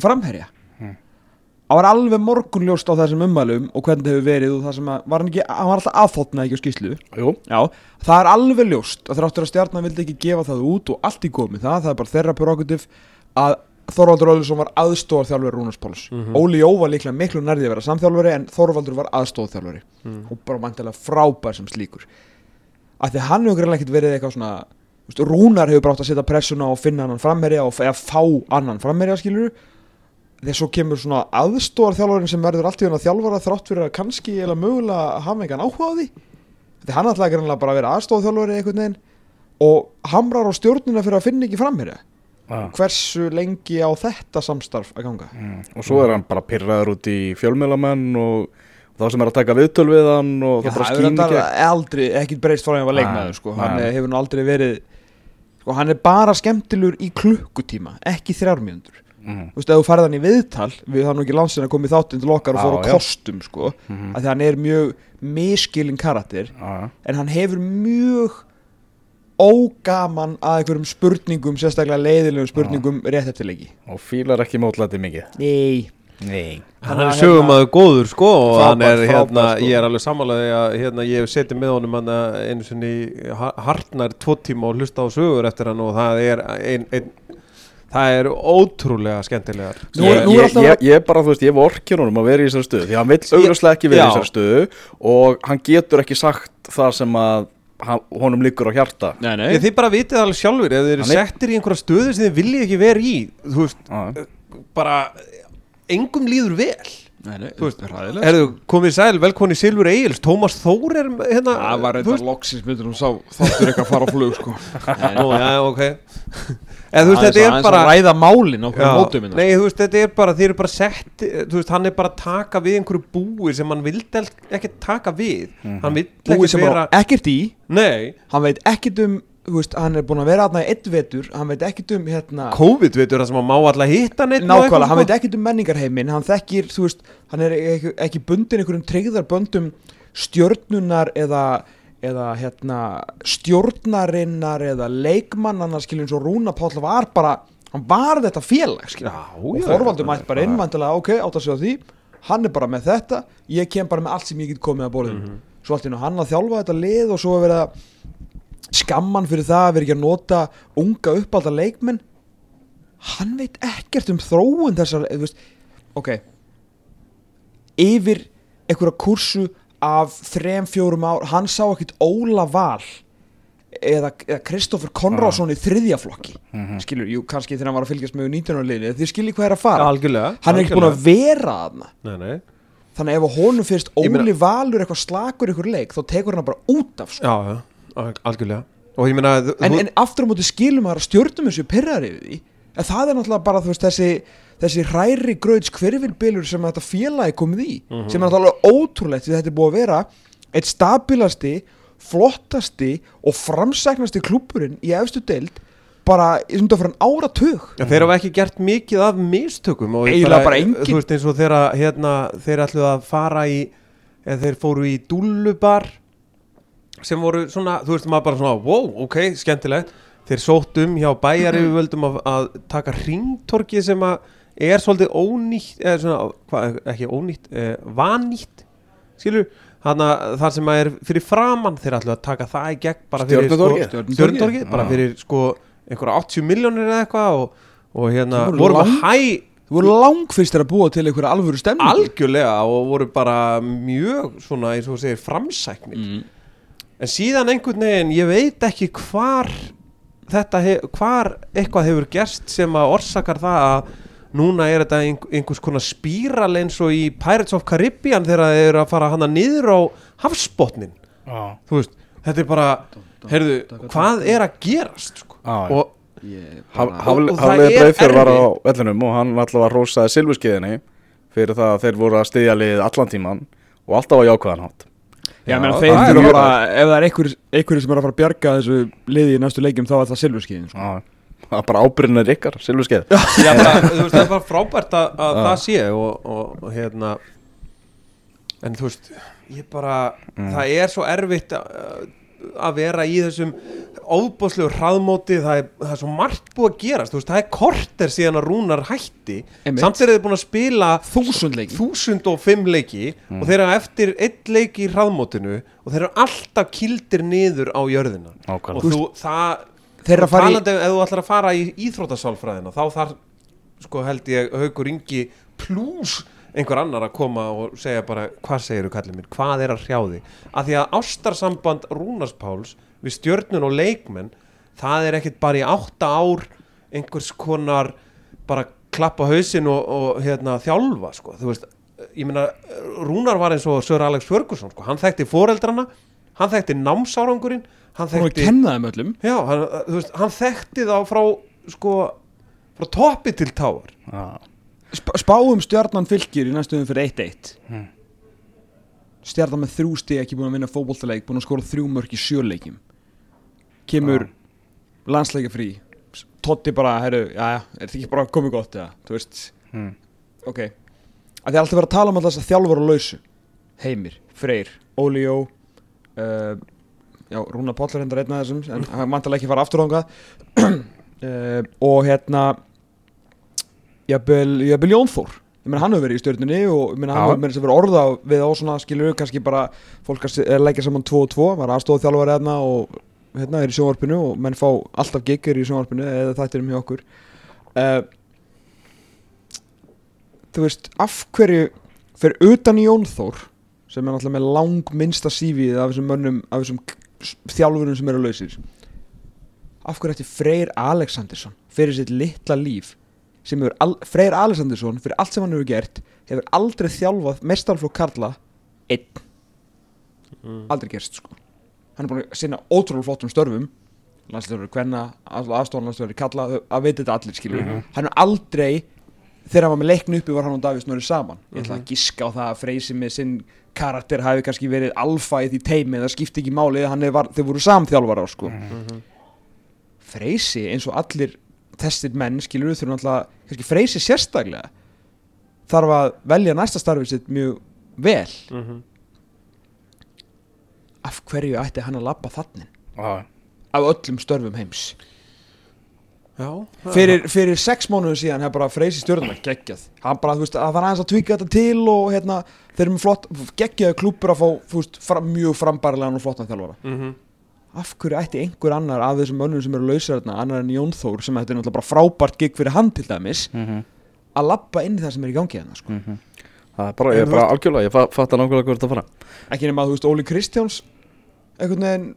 framherja. Það var alveg morgunljóst á þessum ummælum og hvernig það hefur verið og það sem að, var hann ekki, hann var alltaf aðþóttnað ekki á skýslu Jú, Já, það er alveg ljóst að þráttur að stjarnan vildi ekki gefa það út og allt í komið það, það er bara þeirra prerogativ að Þorvaldur Öðlusson var aðstóðar þjálfari Rúnars Páls. Mhm. Óli Jó var líklega miklu nærði að vera samþjálfari en Þorvaldur var aðstóðar þjálfari Mm. og bara mæntilega frábær sem slíkur. Að því hann hefur Rúnar hefur brátt að setja pressuna og finna annan framherja og eða fá annan framherja skilur þegar svo kemur svona aðstóðar þjálfarin sem verður allt í hann að þjálfara þrátt fyrir að kannski eða mögulega hafa engan áhuga á því því hann ætlaði greinlega bara að vera aðstóðar þjálfari einhvern veginn og hamrar á stjórnuna fyrir að finna ekki framherja Já. hversu lengi á þetta samstarf að ganga Mm. og svo er hann bara pyrraður út í fjölmiðlamenn og þá sem er að taka viðtöl við hann og Já, það bara skýn ekki þetta aldrei, ekkert breyst frá að hann var Nei, leikmaður sko. nei. hann er- hefur nú aldrei verið sko, hann er bara skemmtilur í klukkutíma ekki þrjármjöndur mm. þú veist, ef þú færði hann í viðtal við er nú ekki lansin að koma í þáttinn til okkar og Já, fór á já. kostum sko, Mhm. að því hann er mjög miskilin karakter Já, já. en hann hefur mjög ógaman að einhverjum spurningum sérstaklega leiðilegum spurningum rétt eftir leiki og fílar ekki mótlæti mikið Nei Nei Hann Þannig er að sögumæður góður sko og Frábær, hann er frábær, hérna, sko. ég er alveg samanlega að hérna, ég hef setið með honum hann einu sinni í ha- hartnær tvo tíma og hlusta á sögur eftir hann og það er ein, ein, það er ótrúlega skemmtilegar. Nú ég, nú er ég, alltaf- ég, ég bara, þú veist, ég vorkir honum að vera í þessari stöðu því hann vill augljóslega ekki vera í þessari stöðu og hann getur ekki sagt það sem að honum liggur á hjarta. Nei, nei. Þið bara vitið alveg sjálfur ef þið er- settir í einhverja stöðu sem þið viljið ekki vera í þú veist, bara engum líður vel Nei, nei, Þú veist, það er ræðilegt Erðu, komið sæl, velkonni Silfur Egils. Tómas Þór er hérna Það var eitthvað loksins myndir hún sá þáttur eitthvað að fara á flug sko. *laughs* Nú, já, ok. Eða þú veist, þetta er bara að ræða málin okkur mótum hérna. Nei, þú veist, þetta er bara, þeir eru bara sett Þú veist, hann er bara að taka við einhverju búi sem hann vildi ekki taka við. Hann ekki sem vera bara ekkert í. Nei, Hann veit ekkert um veist, Hann er búin að vera aðna í einn vetur Hann veit ekkert um hérna COVID veitur það sem hann má alltaf hitta neitt Nákvæmlega, hann veit ekkert um menningarheimin Hann þekkir, þú veist Hann er ekki, ekki bundin einhverjum treyðarböndum Stjörnunar eða eða hérna stjórnarinnar eða leikmannana skiljum svo Rúna Páll var bara hann var þetta félag skiljum og Þorvaldur já, mætti bara já. innvandilega ok, átt að segja því hann er bara með þetta, ég kem bara með allt sem ég get komið að borðinu Mhm. svo allt í hann að að skamman fyrir það að vera ekki að nota unga uppalda leikmenn hann veit ekkert um þróun þessar, þú veist ok yfir einhverja kursu af þrem, fjórum ár hann sá ekkit Óla Val eða, eða Kristoffer Konráðsson í þriðja flokki Mhm. skilur, jú, kannski þegar hann var að fylgjast með 19. liðinu, þið skiljið hvað er að fara algjörlega hann er ekki búin að vera nei, nei. þannig ef að honum fyrst Ég meina- Óli Valur eitthvað slakur ykkur leik, þá tekur hann bara út af sko. já, já, algjörlega og ég meina en, en aftur á móti skilum að stjórnum þessu pyrrar yfir því en það er náttúrulega bara veist, þessi, þessi hræri gröðs hverfilbylur sem þetta félagi komið í Mhm. sem er náttúrulega ótrúlegt því þetta er búið að vera eitt stabilasti flottasti og framsæknasti klúpurinn í efstu deild bara í svona fyrir en áratug Já, þeir hafa ekki gert mikið af mistökum Eiginlega bara engin. Þú veist eins og þeirra hérna, þeir ætluð að fara í eða þeir fóru í dúllubar sem voru svona, þú veist maður bara svona wow, ok, skemmtilegt þeir sótt um hjá bæjar yfirvöldum að, að taka ringtorki sem að er svolítið ónýtt eða svona, hva, ekki ónýtt eh, vanýtt, skilur þannig þar sem að er fyrir framann þeir ætluð að taka það í gegn bara fyrir Stjörnutorgið? sko, bara Já. fyrir sko einhverja 80 miljónir eða eitthvað og, og hérna Sem voru voru lang- með hæ þú voru langfyrstir að búa til einhverja alvöru stemning algjörlega og voru bara mjög svona eins og þú segir framsæknir mm. En síðan einhvern veginn ég veit ekki hvar þetta hef, hvar eitthvað hefur gerst sem að orsakar það að núna er þetta ein, einhvers konar spíral eins og í Pirates of Caribbean þegar þeir eru að fara hana niður á hafsbotnin Já, þú veist, þetta er bara heyrðu, hvað er að gerast sko? já. og Haf- og Hafli- það er Breiðfjörð var á erfitt. vellinum og hann alltaf var rósaði silfurskiðinni fyrir það að þeir voru að styðja liðið allan tíman og alltaf á jákvæðan hátt Já, menn þeir er þurfa mjög bara, ef það er einhverjir einhver sem er að fara að bjarga þessu liði í næstu leikjum þá er það silfurskiðin sko. Það er bara ábyrðinir ykkar, silfurskið Já, bara, *laughs* þú veist, það er bara frábært að, að það sé og, og, og hérna en þú veist ég bara, það er svo erfitt að, að vera í þessum óbúslegu hraðmóti það er, það er svo margt búið að gerast veist, það er korter síðan að rúnar hætti. Einmitt. samt er þið búin að spila Þúsund og fimm leiki og þeir eru eftir einn leiki í hraðmótinu og þeir eru alltaf kildir niður á jörðina. Og Ákvæðan þú, það Þeir eru talandi ef þú ætlar að fara í íþrótasálfræðina þá þarf, sko held ég Haukur Ingi plus einhver annar að koma og segja bara hvað segir þú kallið minn, hvað er að hrjá þig? Af því að ástarsamband Rúnars Páls við stjörnun og leikmenn það er ekkit bara í átta ár einhvers konar bara klappa hausinn og, og hérna, þjálfa sko, þú veist ég meina, Rúnar var eins og Sör Alex Ferguson sko, hann þekkti foreldrana hann þekkti námsárangurinn hann þekkti kenna þeim öllum. Já, hann, þú veist, hann þekkti þá frá sko, frá toppi til táar Já, Sp Spáum stjarnan fylgir í næstuðum fyrir 1-1 Hmm. Stjarnan með þrjú stig ekki búin að vinna fótboltaleik búin að skora þrjú mörk í sjöleikjum Kemur landsleika frí. Totti bara, herru, já, er þetta ekki bara komið gott eða, þú veist. Hmm. Ok. Að Þið er alltaf verið að tala um alltaf þess að þjálfur á lausu. Heimir, Freyr, Óli Jó uh, Já, Rúna Páll er hendar einn af þessum en hann vantalega ekki fara aftur ánga *clears throat* uh, og hérna jafnvel, jafnvel Jón Þór. Ég meina hann hefur verið í stjórnunni og ég meina hann hefur meira sem verið orða við á svona skilur kannski bara fólk að se- leggja saman 2 og 2 var aðstofa þjálfari hérna og hérna er í sjónvarpinu og menn fá alltaf giggir í sjónvarpinu eða þættirum hjá okkur. Uh, þú veist af hverju fyrir utan Jón Þór sem er náttúrulega með lang minnsta sífið af þessum mönnum af þessum þjálfurum sem eru lausir af hverju ætti Freyr Alexandersson fyrir sitt litla líf sem hefur al Freyr Alexandersson fyrir allt sem hann hefur gert hefur aldrei þjálfað mestarflokk Karla einn. Aldrei gerst sko. Hann er búin að sinna ótrúlega flottum störfum landslöfur hvenna, aðstofan landslöfur kalla, að veit þetta allir skilur hann er aldrei þegar hann var með leiknu uppi var hann og Davís Snorri saman. Ég ætla að giska á það að Freysi með sinn karakter hafi kannski verið alfa í því teimi það skipti ekki máli, var, þeir voru samþjálfara sko. Freysi eins og allir þessir menn skilur við þurfum alltaf kannski Freysi sérstaklega. Þarf að velja næsta starfið sitt mjög vel. Af hverju ætti hann að labba þannig Já, af öllum störfum heims. Já, fyrir, fyrir sex mánuðu síðan hefur bara Freysi stjórnum geggjað. Hann bara, þú veist, að það var aðeins að tvíka þetta til og hérna, þeir eru með flott geggjaði klúpur að fá, þú veist, fram, mjög frambærilegan og flottan þjálfara. Mm af hverju ætti einhver annar af þessum mönnum sem eru lausir þarna, annar en Jón Þór sem þetta er náttúrulega bara frábært gig fyrir hann til dæmis Mhm. að labba inn í það sem er í gangi hérna sko. Mhm. það er bara, En ég er bara algjörlega, ég fa- fatta nákvæmlega hvað þetta fara ekki nema að þú veist Óli Kristjáns einhvern veginn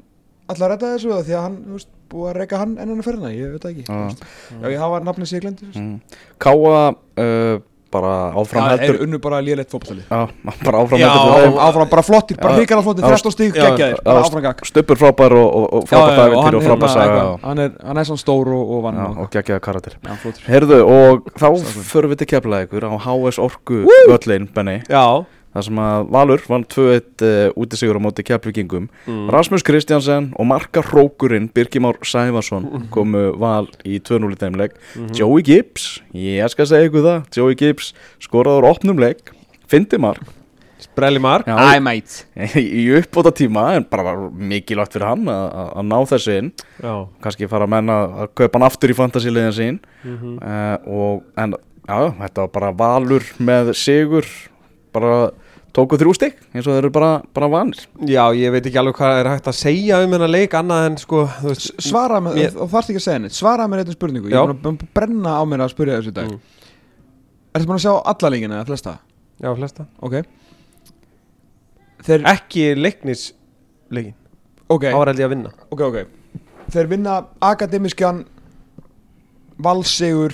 alltaf að redda þessu því að hann, þú veist, búið að reyka hann enn fyrir ég veit það ekki Já. þú veist. já, ég hafa nafnið sér glendi mm. Káa uh, bara áfram það er heldur unnu bara lélegt fótballtali Já, bara áfram heldur áfram, bara flottir, bara Já. hrikalega flottir Já. 13 stík geggjaðir, bara áfram gagg. Stubbur frábær og, og, og frábært og frábær saga. hann er, hann er svona stór og, og vann já, og, geggjaða flottur. Herðu, og þá förum við til keflaði ykkur á HS Orku völlin, Benny Já þar sem að Valur vann 2-1 uh, útisigur á móti keflvíkingum. Mm. Rasmus Kristjansen og marka hrókurinn Birgimár Sæfarsson komu val í 2-0 í þeim leik Mhm. Joey Gibbs, ég skal segja ykkur það Joey Gibbs skoraður opnum leik fyndi mark. Sprelli mark. Æ, mate. *laughs* Í uppbóta tíma en bara var mikilvægt fyrir hann að, ná þessu inn. Já. Kannski fara að menna að kaupa hann aftur í fantasíliðin sín. Mhm. uh, og en já, þetta var bara valur með sigur. Bara tóku þrjú stygg eins og þeir eru bara, bara vanir. Já, ég veit ekki alveg hvað er hægt að segja um hennar leik annað en sko, þú veist svara Mér- og þarfst ekki að segja neitt. Svara með eitthvað spurningu, Já. ég er búin að- brenna á mér að spyrja þessu dag. Mm. Ertu búin að sjá alla leikina eða flesta? Já, flesta. Ok. Þeir, Ekki leiknis leikin ok, Það var held ég að vinna. Ok, ok. Þeir vinna akademiskan valsigur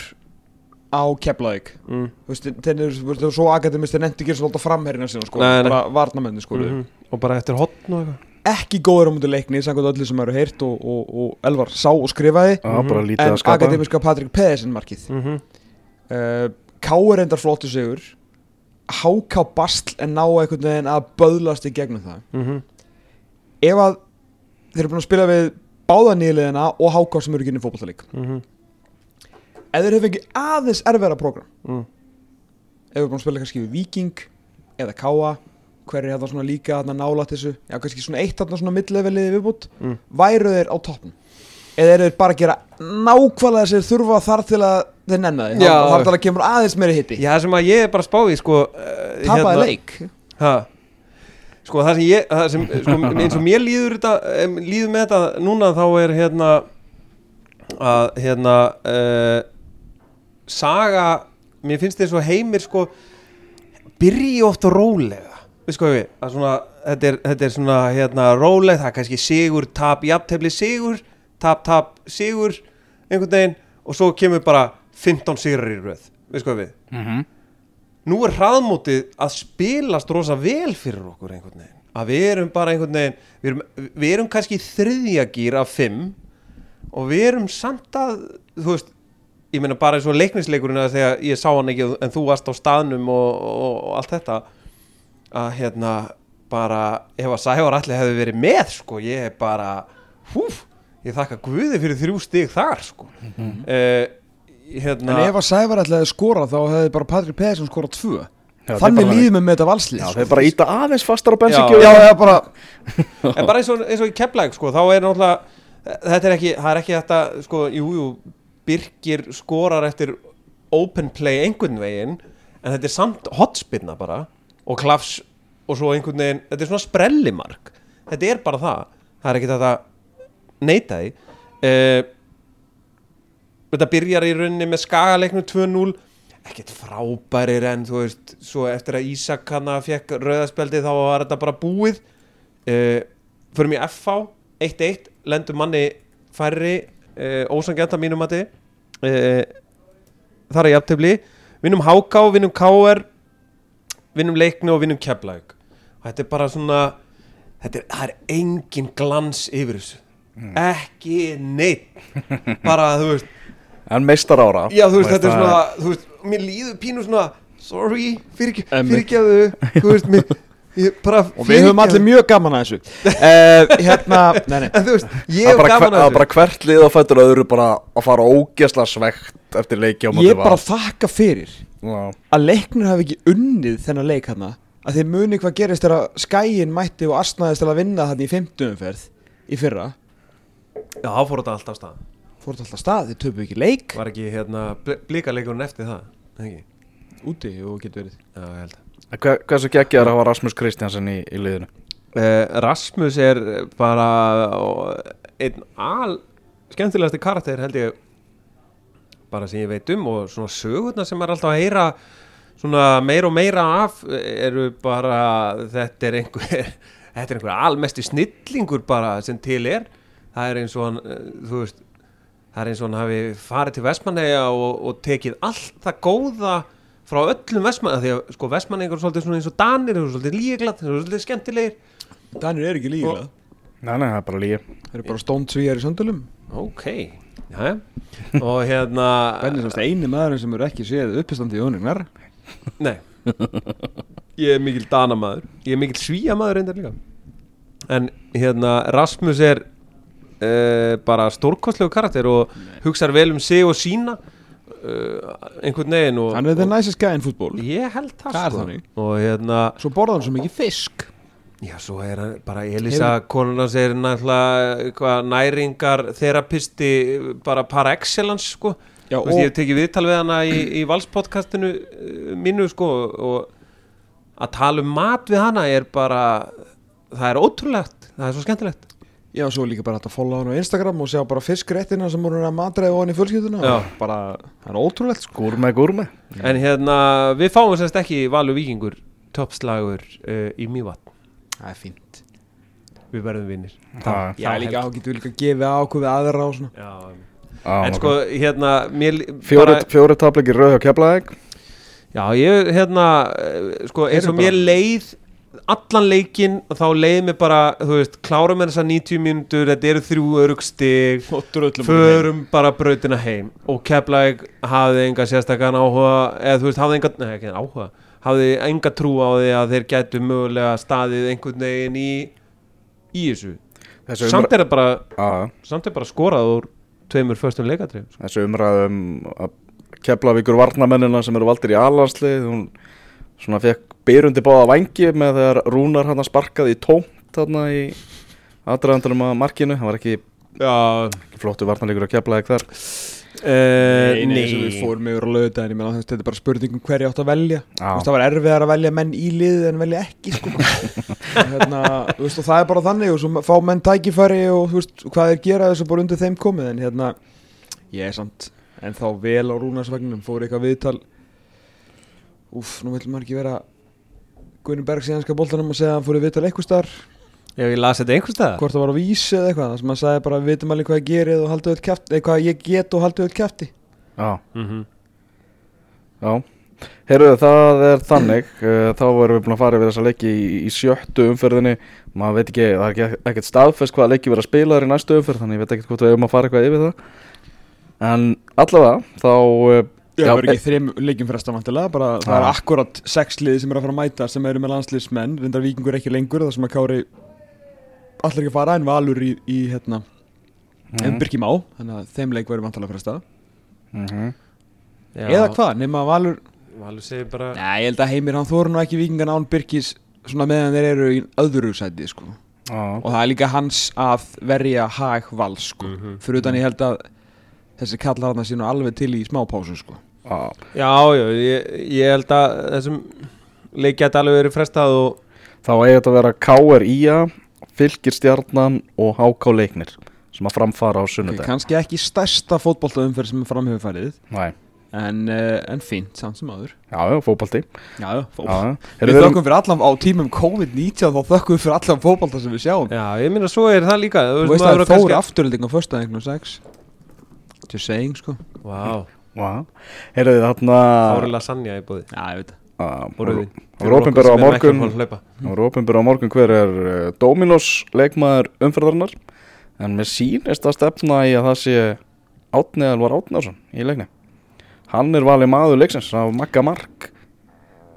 á Keflavík mm. Þú veist, þeir eru þú veist, svo akademist þeir nefndi ekki svolítið framherina sinna sko, Nei, nei. bara varnamenni sko -hmm. Og bara eftir hotn og eitthvað ekki góður á mútið leikni samkvæmt öllu sem eru heyrt og, og, og Elvar sá og skrifaði Já, bara lítið en að skapa akademiska Patrik Pedersen markið mm -hmm. uh, K er endar flottu sigur HK Bastl en ná einhvern veginn að böðlast í gegnum það Mhm. ef að þeir eru búin að spila við báða nýliðina og HK sem eru ekki inn í fótballtalík Mhm. Ef þeir hefur ekki aðeins erfæra program Mm. ef við búin að spila kannski við Viking eða Káa hver er þetta svona líka þarna nálægt þessu já kannski svona eitt þarna svona midleveliði viðbútt Mm. væru þeir á toppn eða eru þeir bara að gera nákvæmlega þess að þeir þurfa þar til að þeir nenna Já. þar til að kemur aðeins meiri hitti Já, það sem að ég er bara að spá í sko uh, tapaði leik ha, Sko það sem ég það sem, sko, eins og mér líður þetta líður með þetta núna þá er hérna að hérna uh, saga mér finnst þess að heimir sko byrji oft rólega. Við sko við svona þetta er, þetta er svona hérna róleg það er kannski sigur, tap, jafntefli sigur tap, tap, sigur einhvern veginn og svo kemur bara 15 sigrar í röð. Við sko við mm -hmm. nú er hraðmótið að spilast rosa vel fyrir okkur einhvern veginn. Að við erum bara einhvern veginn við erum, við erum kannski í þriðja gýr af fimm og við erum samt að þú veist, ég meina bara eins og leiknisleikurinn að þegar ég sá hann ekki en þú varst á staðnum og, og, og allt þetta að hérna bara ef að Sævar allir hefði verið með sko, ég er bara húf, ég þakka Guði fyrir þrjú stig þar sko mm hérna en ef að Sævar ætlaði að skora þá hefði bara Patrik Pedersen skorað tvö Já, þannig líðum við með þetta valslið Já, sko. þeir bara íta aðeins fastar á Já. bensinkjöfu já, já, bara en bara eins og, eins og í Keflæk sko, þá er náttúrulega þetta er ekki, það er ekki þetta sko, jú, jú, Birgir skorar eftir open play einhvern veginn, en þetta er samt hotspinna bara, og klafs og svo einhvern veginn, þetta er svona sprellimark. Þetta er bara það. Það er ekki þetta neita því. Uh, þetta byrjar í rauninni með skagaleiknum 2-0 ekkert frábærir en þú veist svo eftir að Ísak hana fekk rauðaspeldi þá var þetta bara búið. Uh, förum í FH 1-1, lendum manni færri uh, ósangjanta mínum mati. Uh, þar er jafntefli. Vinnum HK, vinnum KR vinnum leikni og vinnum Keflavík. Og þetta er bara svona þetta er, það er engin glans yfir þessu. Ekki neitt. Bara þú veist. En meistar ára Já, þú veist, þetta er svona, þú veist, mér líður pínu svona, sorry, fyrir, Einmitt. fyrirgefðu, þú veist, mér, og við höfum allir mjög gaman að þessu uh, *laughs* hérna, nei, nei *laughs* En þú veist, ég Það er hef gaman að að þessu. bara hvert lið á fættur öðru bara að fara ógesla svegt eftir leiki ég bara Val. þakka fyrir Já. að leiknir hafi ekki unnið þennan leik hann að þeir muni hvað gerist þegar skæin mætti og asnaðist til að vinna hann í 50 umferð í fyrra Já, þá fór þetta alltaf af stað. fór þetta alltaf stað, þeir töpu ekki leik Var ekki, hérna, blíkaleikurinn eftir það, ekki? úti og getur verið Já, ég held að. En Hver, Hversu geggjaður að hafa Rasmus Kristjansen í, í liðinu? Uh, Rasmus er bara einn al skemmtilegasti karakter held ég bara sem ég veit um og svona sögurnar sem er alltaf að heyra svona meira og meira af eru bara þetta er einhver *laughs* þetta er einhver almesti snillingur bara sem til er það er eins og hann eh, veist það er eins og hann hafi farið til Vestmanneja og, og tekið allt það góða frá öllum Vestmanneja því að sko Vestmanneja er svolítið svona eins og Danir eru svolítið líglat, þeir eru svolítið skemmtilegir. Danir er ekki líka Nei, nei, það er bara lígi Þeir eru bara stónd svíjar í söndulum ok, já og hérna Benni er semst eini maðurinn sem eru ekki séð uppistandi í önugnar Nei. Ég er mikil danamaður. Ég er mikil svíamaður reyndar líka. En hérna Rasmus er uh, bara stórkostlegu karakter og hugsar vel um sig og sína uh, einhvern veginn og, Hann er the og nicest guy in football. Ég held það Það er sko. þannig. Og hérna Svo borða hann svo mikið fisk. Já, svo er hann bara Elisa konunans er náttúrulega eitthvað næringar þerapisti bara par excellence sko. Já, Þú veist, ég hef tekið viðtal við hana í, í valspodcastinu uh, mínu sko og að tala um mat við hana er bara það er ótrúlegt, það er svo skemmtilegt Já, svo líka bara hægt að followa hann á Instagram og sjá bara fiskréttina sem voru að matræða og hann í fjölskylduna. Já. og bara, það er ótrúlegt sko. Gúrme, gúrme en hérna, við fáum sérst ekki Valur Víkingur toppslagur uh, í Mývatn, Það er fínt. Við verðum vinnir Það- Já, líka, þá getur við líka gefið ákveð við aðra og svona. Já, á, en sko, hérna mér, Fjóri, bara- fjóri tapleikir rauð hjá Keflavík. Já, ég, hérna, eh, sko, eins og mér bara- leið allan leikinn og þá leið mér bara, þú veist, klárum með þessar 90 mínútur, þetta eru þrjú örugstig, förum bara brautina heim og Keflæk hafði enga sérstakann áhuga, eða þú veist, hafði enga, nei, ekki áhuga, hafði enga trú á því að þeir gætu mögulega staðið einhvern veginn í, í þessu. Samt umræ... er það bara, á, samt er bara skorað úr tveimur föstum leikatrið. þessi umræðum að Keflavíkur varnamennina sem eru valdir í alanslið hún svona fekk byrjundi báða vangi með þegar Rúnar hann sparkaði í tómt þarna í aðdraðandunum að markinu, hann var ekki, ekki flottu varnarleikur að Keflavík þar. Uh, Nei, nei, við fórum yfir á lögudaginn Ég meina, þetta er bara spurning um hverju átt að velja. Veist, Það var erfiðar að velja menn í liðið en velja ekki sko. *laughs* hérna, veist, og það er bara þannig og svo fá menn tækifæri og veist, hvað þeir gera þessu bara undir þeim komið en hérna, ég er samt en þá vel á rúnarsvagnum fór eitthvað viðtal. Úf, nú vill maður ekki vera Gunni Bergs í ennska boltanum og segja að hann fór í viðtal eitthvað starf Ef ég las þetta einhvers staðar? hvort það var á vísi eða eitthvað, það sem hann sagði bara við vitum alveg hvað ég gerið og haldið öll kæfti eða hvað ég get og haldið öll kæfti Já, Mm já. Heyrðu, það er þannig uh, *laughs* þá erum við búin að fara yfir þessa leiki í, í sjöttu umferðinni. Maður veit ekki, það er ekki, ekkert staðfest hvaða leiki verða spilaðar í næstu umferð þannig ég veit ekki hvort við erum að fara eitthvað yfir það. En allavega þá uh, Já, það verður ekki þreim leikjum fresta vantilega, bara það er akkurat sex liði sem er að fara að mæta sem eru með landsliðsmenn, reyndar vikingur ekki lengur það sem að Kári allir ekki að fara en valur í, í hérna mm. Birkjum á, þannig að þeim leik verður vantilega fresta mhm. eða hvað, nema að valur Valur segir bara Nei, ég held að Heimir hann þóru nú ekki vikingan án Birkis svona meðan þeir eru í öðru sæti sko. Já, og það er líka hans að verja hag val sko. Mhm. fyrir utan ég held að þessi kallar hann sínu alveg til í smá pásu sko. já, Já, já, ég, ég held að þessum leik geti alveg verið frestað og þá eigi þetta að vera KR IA Fylgir stjarnan og HK leiknir sem að framfara á okay, sunnudag kannski ekki stærsta fótboltaumferð sem er framhefur farið Næ, en, uh, en fínt, samt sem aður já, já, fótbalti já, já, fótbolt Já, já. Við við þökkum fyrir allan á tímum COVID-19 þá þökkum við fyrir allan fótbolta sem við sjáum. Já, ég minna svo er það líka Þú veist að það er þóri afturölding á föstudaginn og sex Just saying sko. Vá, Já, heyrðu þarna Ári lasagna í búði Já, ég veit það. Það voru opinbera á morgun. Það voru opinbera á morgun. Hver er uh, Dominos leikmaður umferðarinnar? En mér sýnist að stefna í að það sé Átni Elvar Átnarsson í leikni Hann er valið maður leiksins á Magga Mark.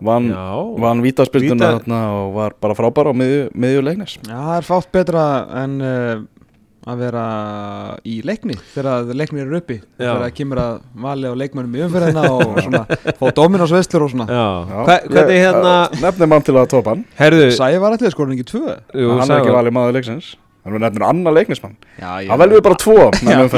Vann, Já, vann vítaspilduna Víta- þarna og var bara frábær á miðju, miðju leiknis. Já, það er fátt betra en uh, að vera í leikni þegar leiknir eru uppi þegar það kemur að vali á leikmönnum í umferðina og *laughs* svona fá Dominos veistlur og svona. Já. Já, Hva, Hvernig ég, hérna uh, Nefnir mann til að topa hann. Herðu, Sæði var allir skorin ekki tvö. Jú, Hann er ekki valið maður leiksins Hann er nefnir annar leiknismann. Já, Það veljum við bara tvo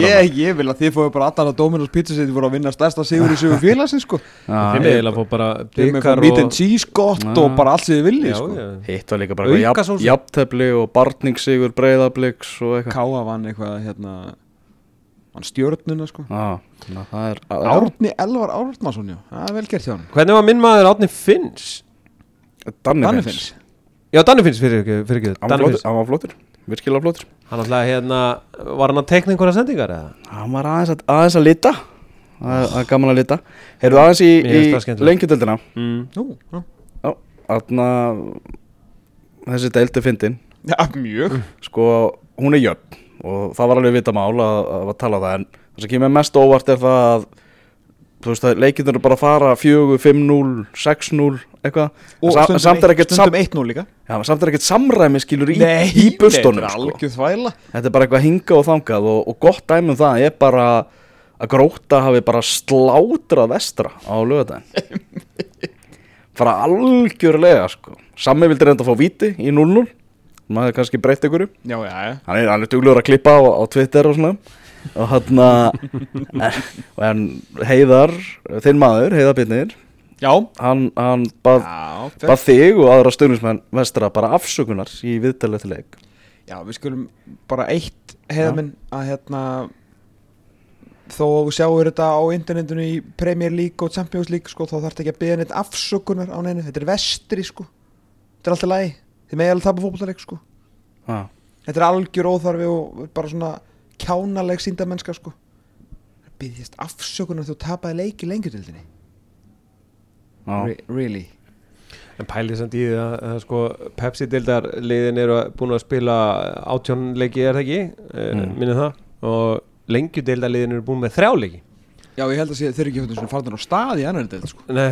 ég, ég vil að þið fóðu bara allan að Dominos Pizza City voru að vinna stærsta sigur í sigur *laughs* félagsins sko. Já, Þið með eiginlega fór bara með byggar fór meat and cheese gott og bara allt sem þið viljið sko. Hitt var líka bara eitthvað Auka jafn- sósu. jafntefli og barningssigur breyðabliks og eitthvað. Káa vann eitthvað hérna hann stjórnuna sko. Já, þannig að það er já, Árni Elvar Árnason, já, það er vel gert hjá hann Hvernig var minn maður Átni Finns? Danni Finns. Já, Danni Finns fyrir ekki, Hann var flottur, Virkilega flottur. Hann alltaf hérna, var hann að tekna einhverja sendingar eða? Hann var aðeins að, aðeins að lita. Það er gaman að lita. Heyrðu aðeins í, í lengjudeldina Mm. Nú, já, Já, þarna Þessi deildi fyndin. Já mjög. Sko, hún er jöfn Og það var alveg vita mál að, að, að tala um það En það sem kemur mest óvart er það að Þú veist að leikinn eru bara að fara 4, 5-0, 6-0 Eitthvað. Og Sa- stundum, sam, stundum 1-0 líka. Já, samt er ekkert samræmi skilur í, í bustunum Nei, sko. Þetta er bara eitthvað hinga og þangað og, og gott dæmi um það er bara að gróta hafi bara slátrað vestra á lögadaginn *laughs* bara algjörlega sko. Sammi vildi reynda að fá víti í 0-0 maður kannski breytt ykkur Já, já, hann er, hann er duglegur að klippa á, á Twitter og svona og hann Heiðar þinn maður, Heiðar Bitnir Já, hann, hann bað, já, bað þig og aðra stöðnismenn vestra bara afsökunar í viðtalið til leik. Já, við skulum bara eitt heiðaminn að hérna þó að þú sjáur þetta á internetinu í Premier League og Champions League sko, þá þarf þetta ekki að byggja neitt afsökunar á neinu. Þetta er vestri sko. Þetta er alltaf lagi, þið megi alveg tapa fótbollaleik sko. Já, þetta er algjör óþarfi og bara svona kjánaleg síndamennska sko. Byggjast afsökunar þú tapaði leiki lengjutildinni já, Re really? En pælið samt í því að, að sko Pepsi-dildar liðin eru að- búin að spila átjón leiki er það ekki? Mm. Mm. minnið það. Og lengjudildar liðin eru búin með þrjá leiki. Já ég held að sé, þeir eru ekki fyrir svona farnar á stað í annar deild sko. Nei,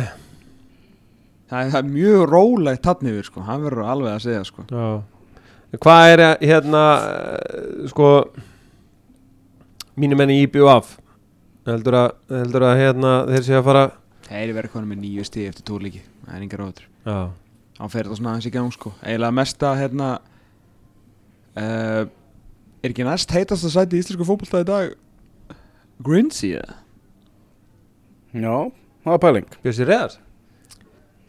það er, það er mjög rólegt tann yfir sko. Hann verður alveg að segja sko. Já. Hvað er hérna eh, sko mínu menni í BUF heldur að, heldur að hérna þeir séu að fara þeir verður konum með nýju stíð eftir tór líki það er engar ráður Já, hann fer þetta svona aðeins í gang sko. Eiginlega mesta hérna uh, er ekki næst heitast að sæti í íslensku fótbolta í dag? Grincy eða? já, það var pæling. Bjössi Reðars?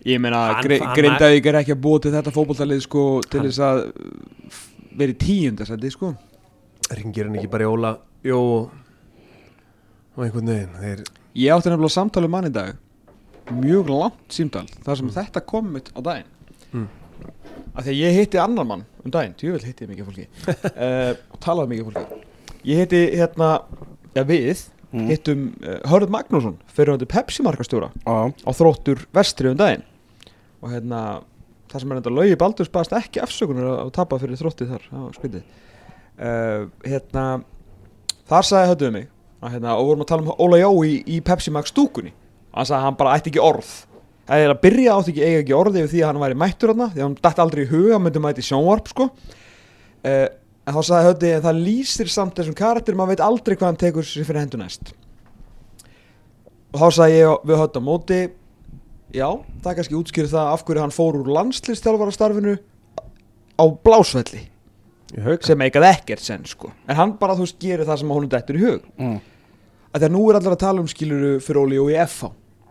Ég meina, Grindavík er ekki að búa til þetta fótboltalið sko til þess að vera í tíundasæti sko Ringir hann ekki bara í Óla? Jó. Og einhvern veginn þeir, Ég átti nefnilega samtali um mann í dag. Mjög langt símtal þar sem þetta kom mitt á daginn. Mm. af því að ég hitti annar mann um daginn, tjóvel hitti ég mikið fólki. *laughs* Uh, og talaði mikið fólki. Ég hitti hérna, já við Mm. hittum uh, Hörð Magnússon fyrir hann Pepsi markastjóra Já, á þróttur vestri um daginn. Og hérna það sem er enda laugi Baldurs baðast ekki afsökunar að, að tapa fyrir þróttið þar. Á skvitið uh, hérna þar sagði höfðuðu mig að, hérna, og vorum að tala um Óla Jó í, í Pepsi Max stúkunni. Og hann sagði að hann bara ætti ekki orð. Það er að byrja átti ekki eiga ekki orði yfir því að hann væri mættur hann því að hann dætti aldrei í huga hann myndi mæti sjónvarp sko. Uh, en þá sagði höfði að það lýsir samt þessum karakter maður veit aldrei hvað hann tekur sér fyrir hendur næst. Og þá sagði ég við höfði á móti já, það kannski útskýri það af hverju hann fór úr landslistjálfara starfinu á blásvelli sem eitthvað ekkert senn sko. En hann bara þú veist gerir það sem honum dettur í hug. Mm. að því að nú er allir að tala um skiluru fyrir Óli og í FH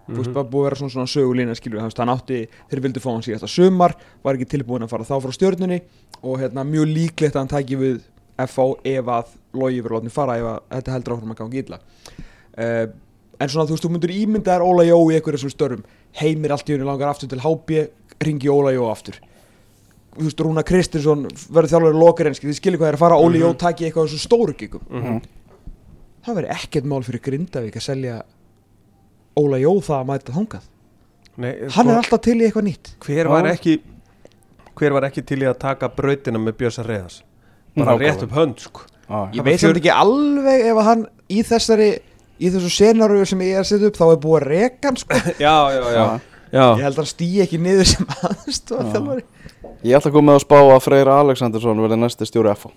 þú veist Mhm. bara búið að vera svona, svona sögulína skiluru hann, hann átti, þeir vildu fá hann síðasta sumar var ekki tilbúin að fara þá frá stjörnunni og hérna mjög líklegt að hann tæki við FH ef að logi verið látni fara ef að þetta heldur áfram að ganga illa. Uh, en svona þú veist þú myndur ímynda þér Óla Jó í einhverjum störfum. Heimir allt í henni langar aftur til HB ringi Óla Jó aftur þú veist Rúna Kristinsson verður þjálfur lokar en þið skilir hvað er að fara Óli Jó Mhm. taki eitthvað af þessu stóru gigum Mhm. það verður ekkert mál fyrir Grindavík að selja Óla Jó það að mæta þangað Nei, hann sko, er alltaf til í eitthvað nýtt hver var ekki hver var ekki til í að taka brautina með Bjössa Reðars bara Nákvæmlega. rétt upp hönd sko Já, ég veit fjör- samt ekki alveg ef að hann í þessari í þessu senaru sem ég er að setja upp þá er búið að reka hann sko *laughs* já, Já. já. Ég held að hann stýi ekki niður sem aðstofa Já. þjálfari Ég ætla að koma með að spá að Freyr Alexandersson verði næsti stjóri FH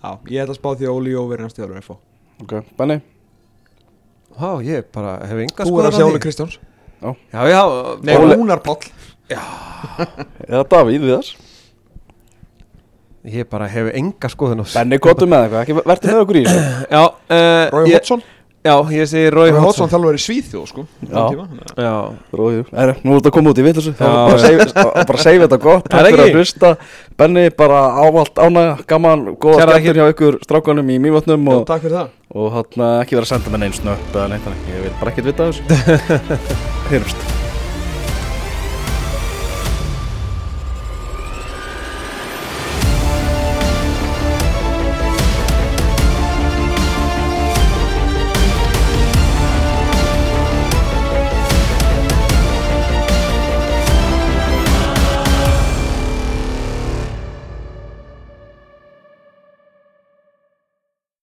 já, ég ætla að spá því að Óli Jó verður næst þjálfur FH Ok, Benni? Há, ég bara hef enga þú er að sjá. Óli Kristjáns já, já, nei, Óli- Rúnar Páll Eða Davíð Viðars? ég bara hef á þessu. Benni, kottu með eitthvað, ekki verður með okkur í þessu já, uh, Rói ég, Hotsson já, ég segi Rói Rói Hotsson Hotsson þjálfur í Svíþjóð sko Já. já, Róðu, er, nú er þetta að koma út í Já, Það var bara að save- að bara save þetta gott. Er fyrir ekki? að hlusta. Benni, bara ávalt ánægja Gaman, góða Kærar skemmtir hjá ykkur strákanum í mývatnum Já, og, takk fyrir það. og hann ekki vera að senda mér neins nöpp eða neitt þannig, ég vil bara ekkert vita af þessu. *laughs* Heyrumst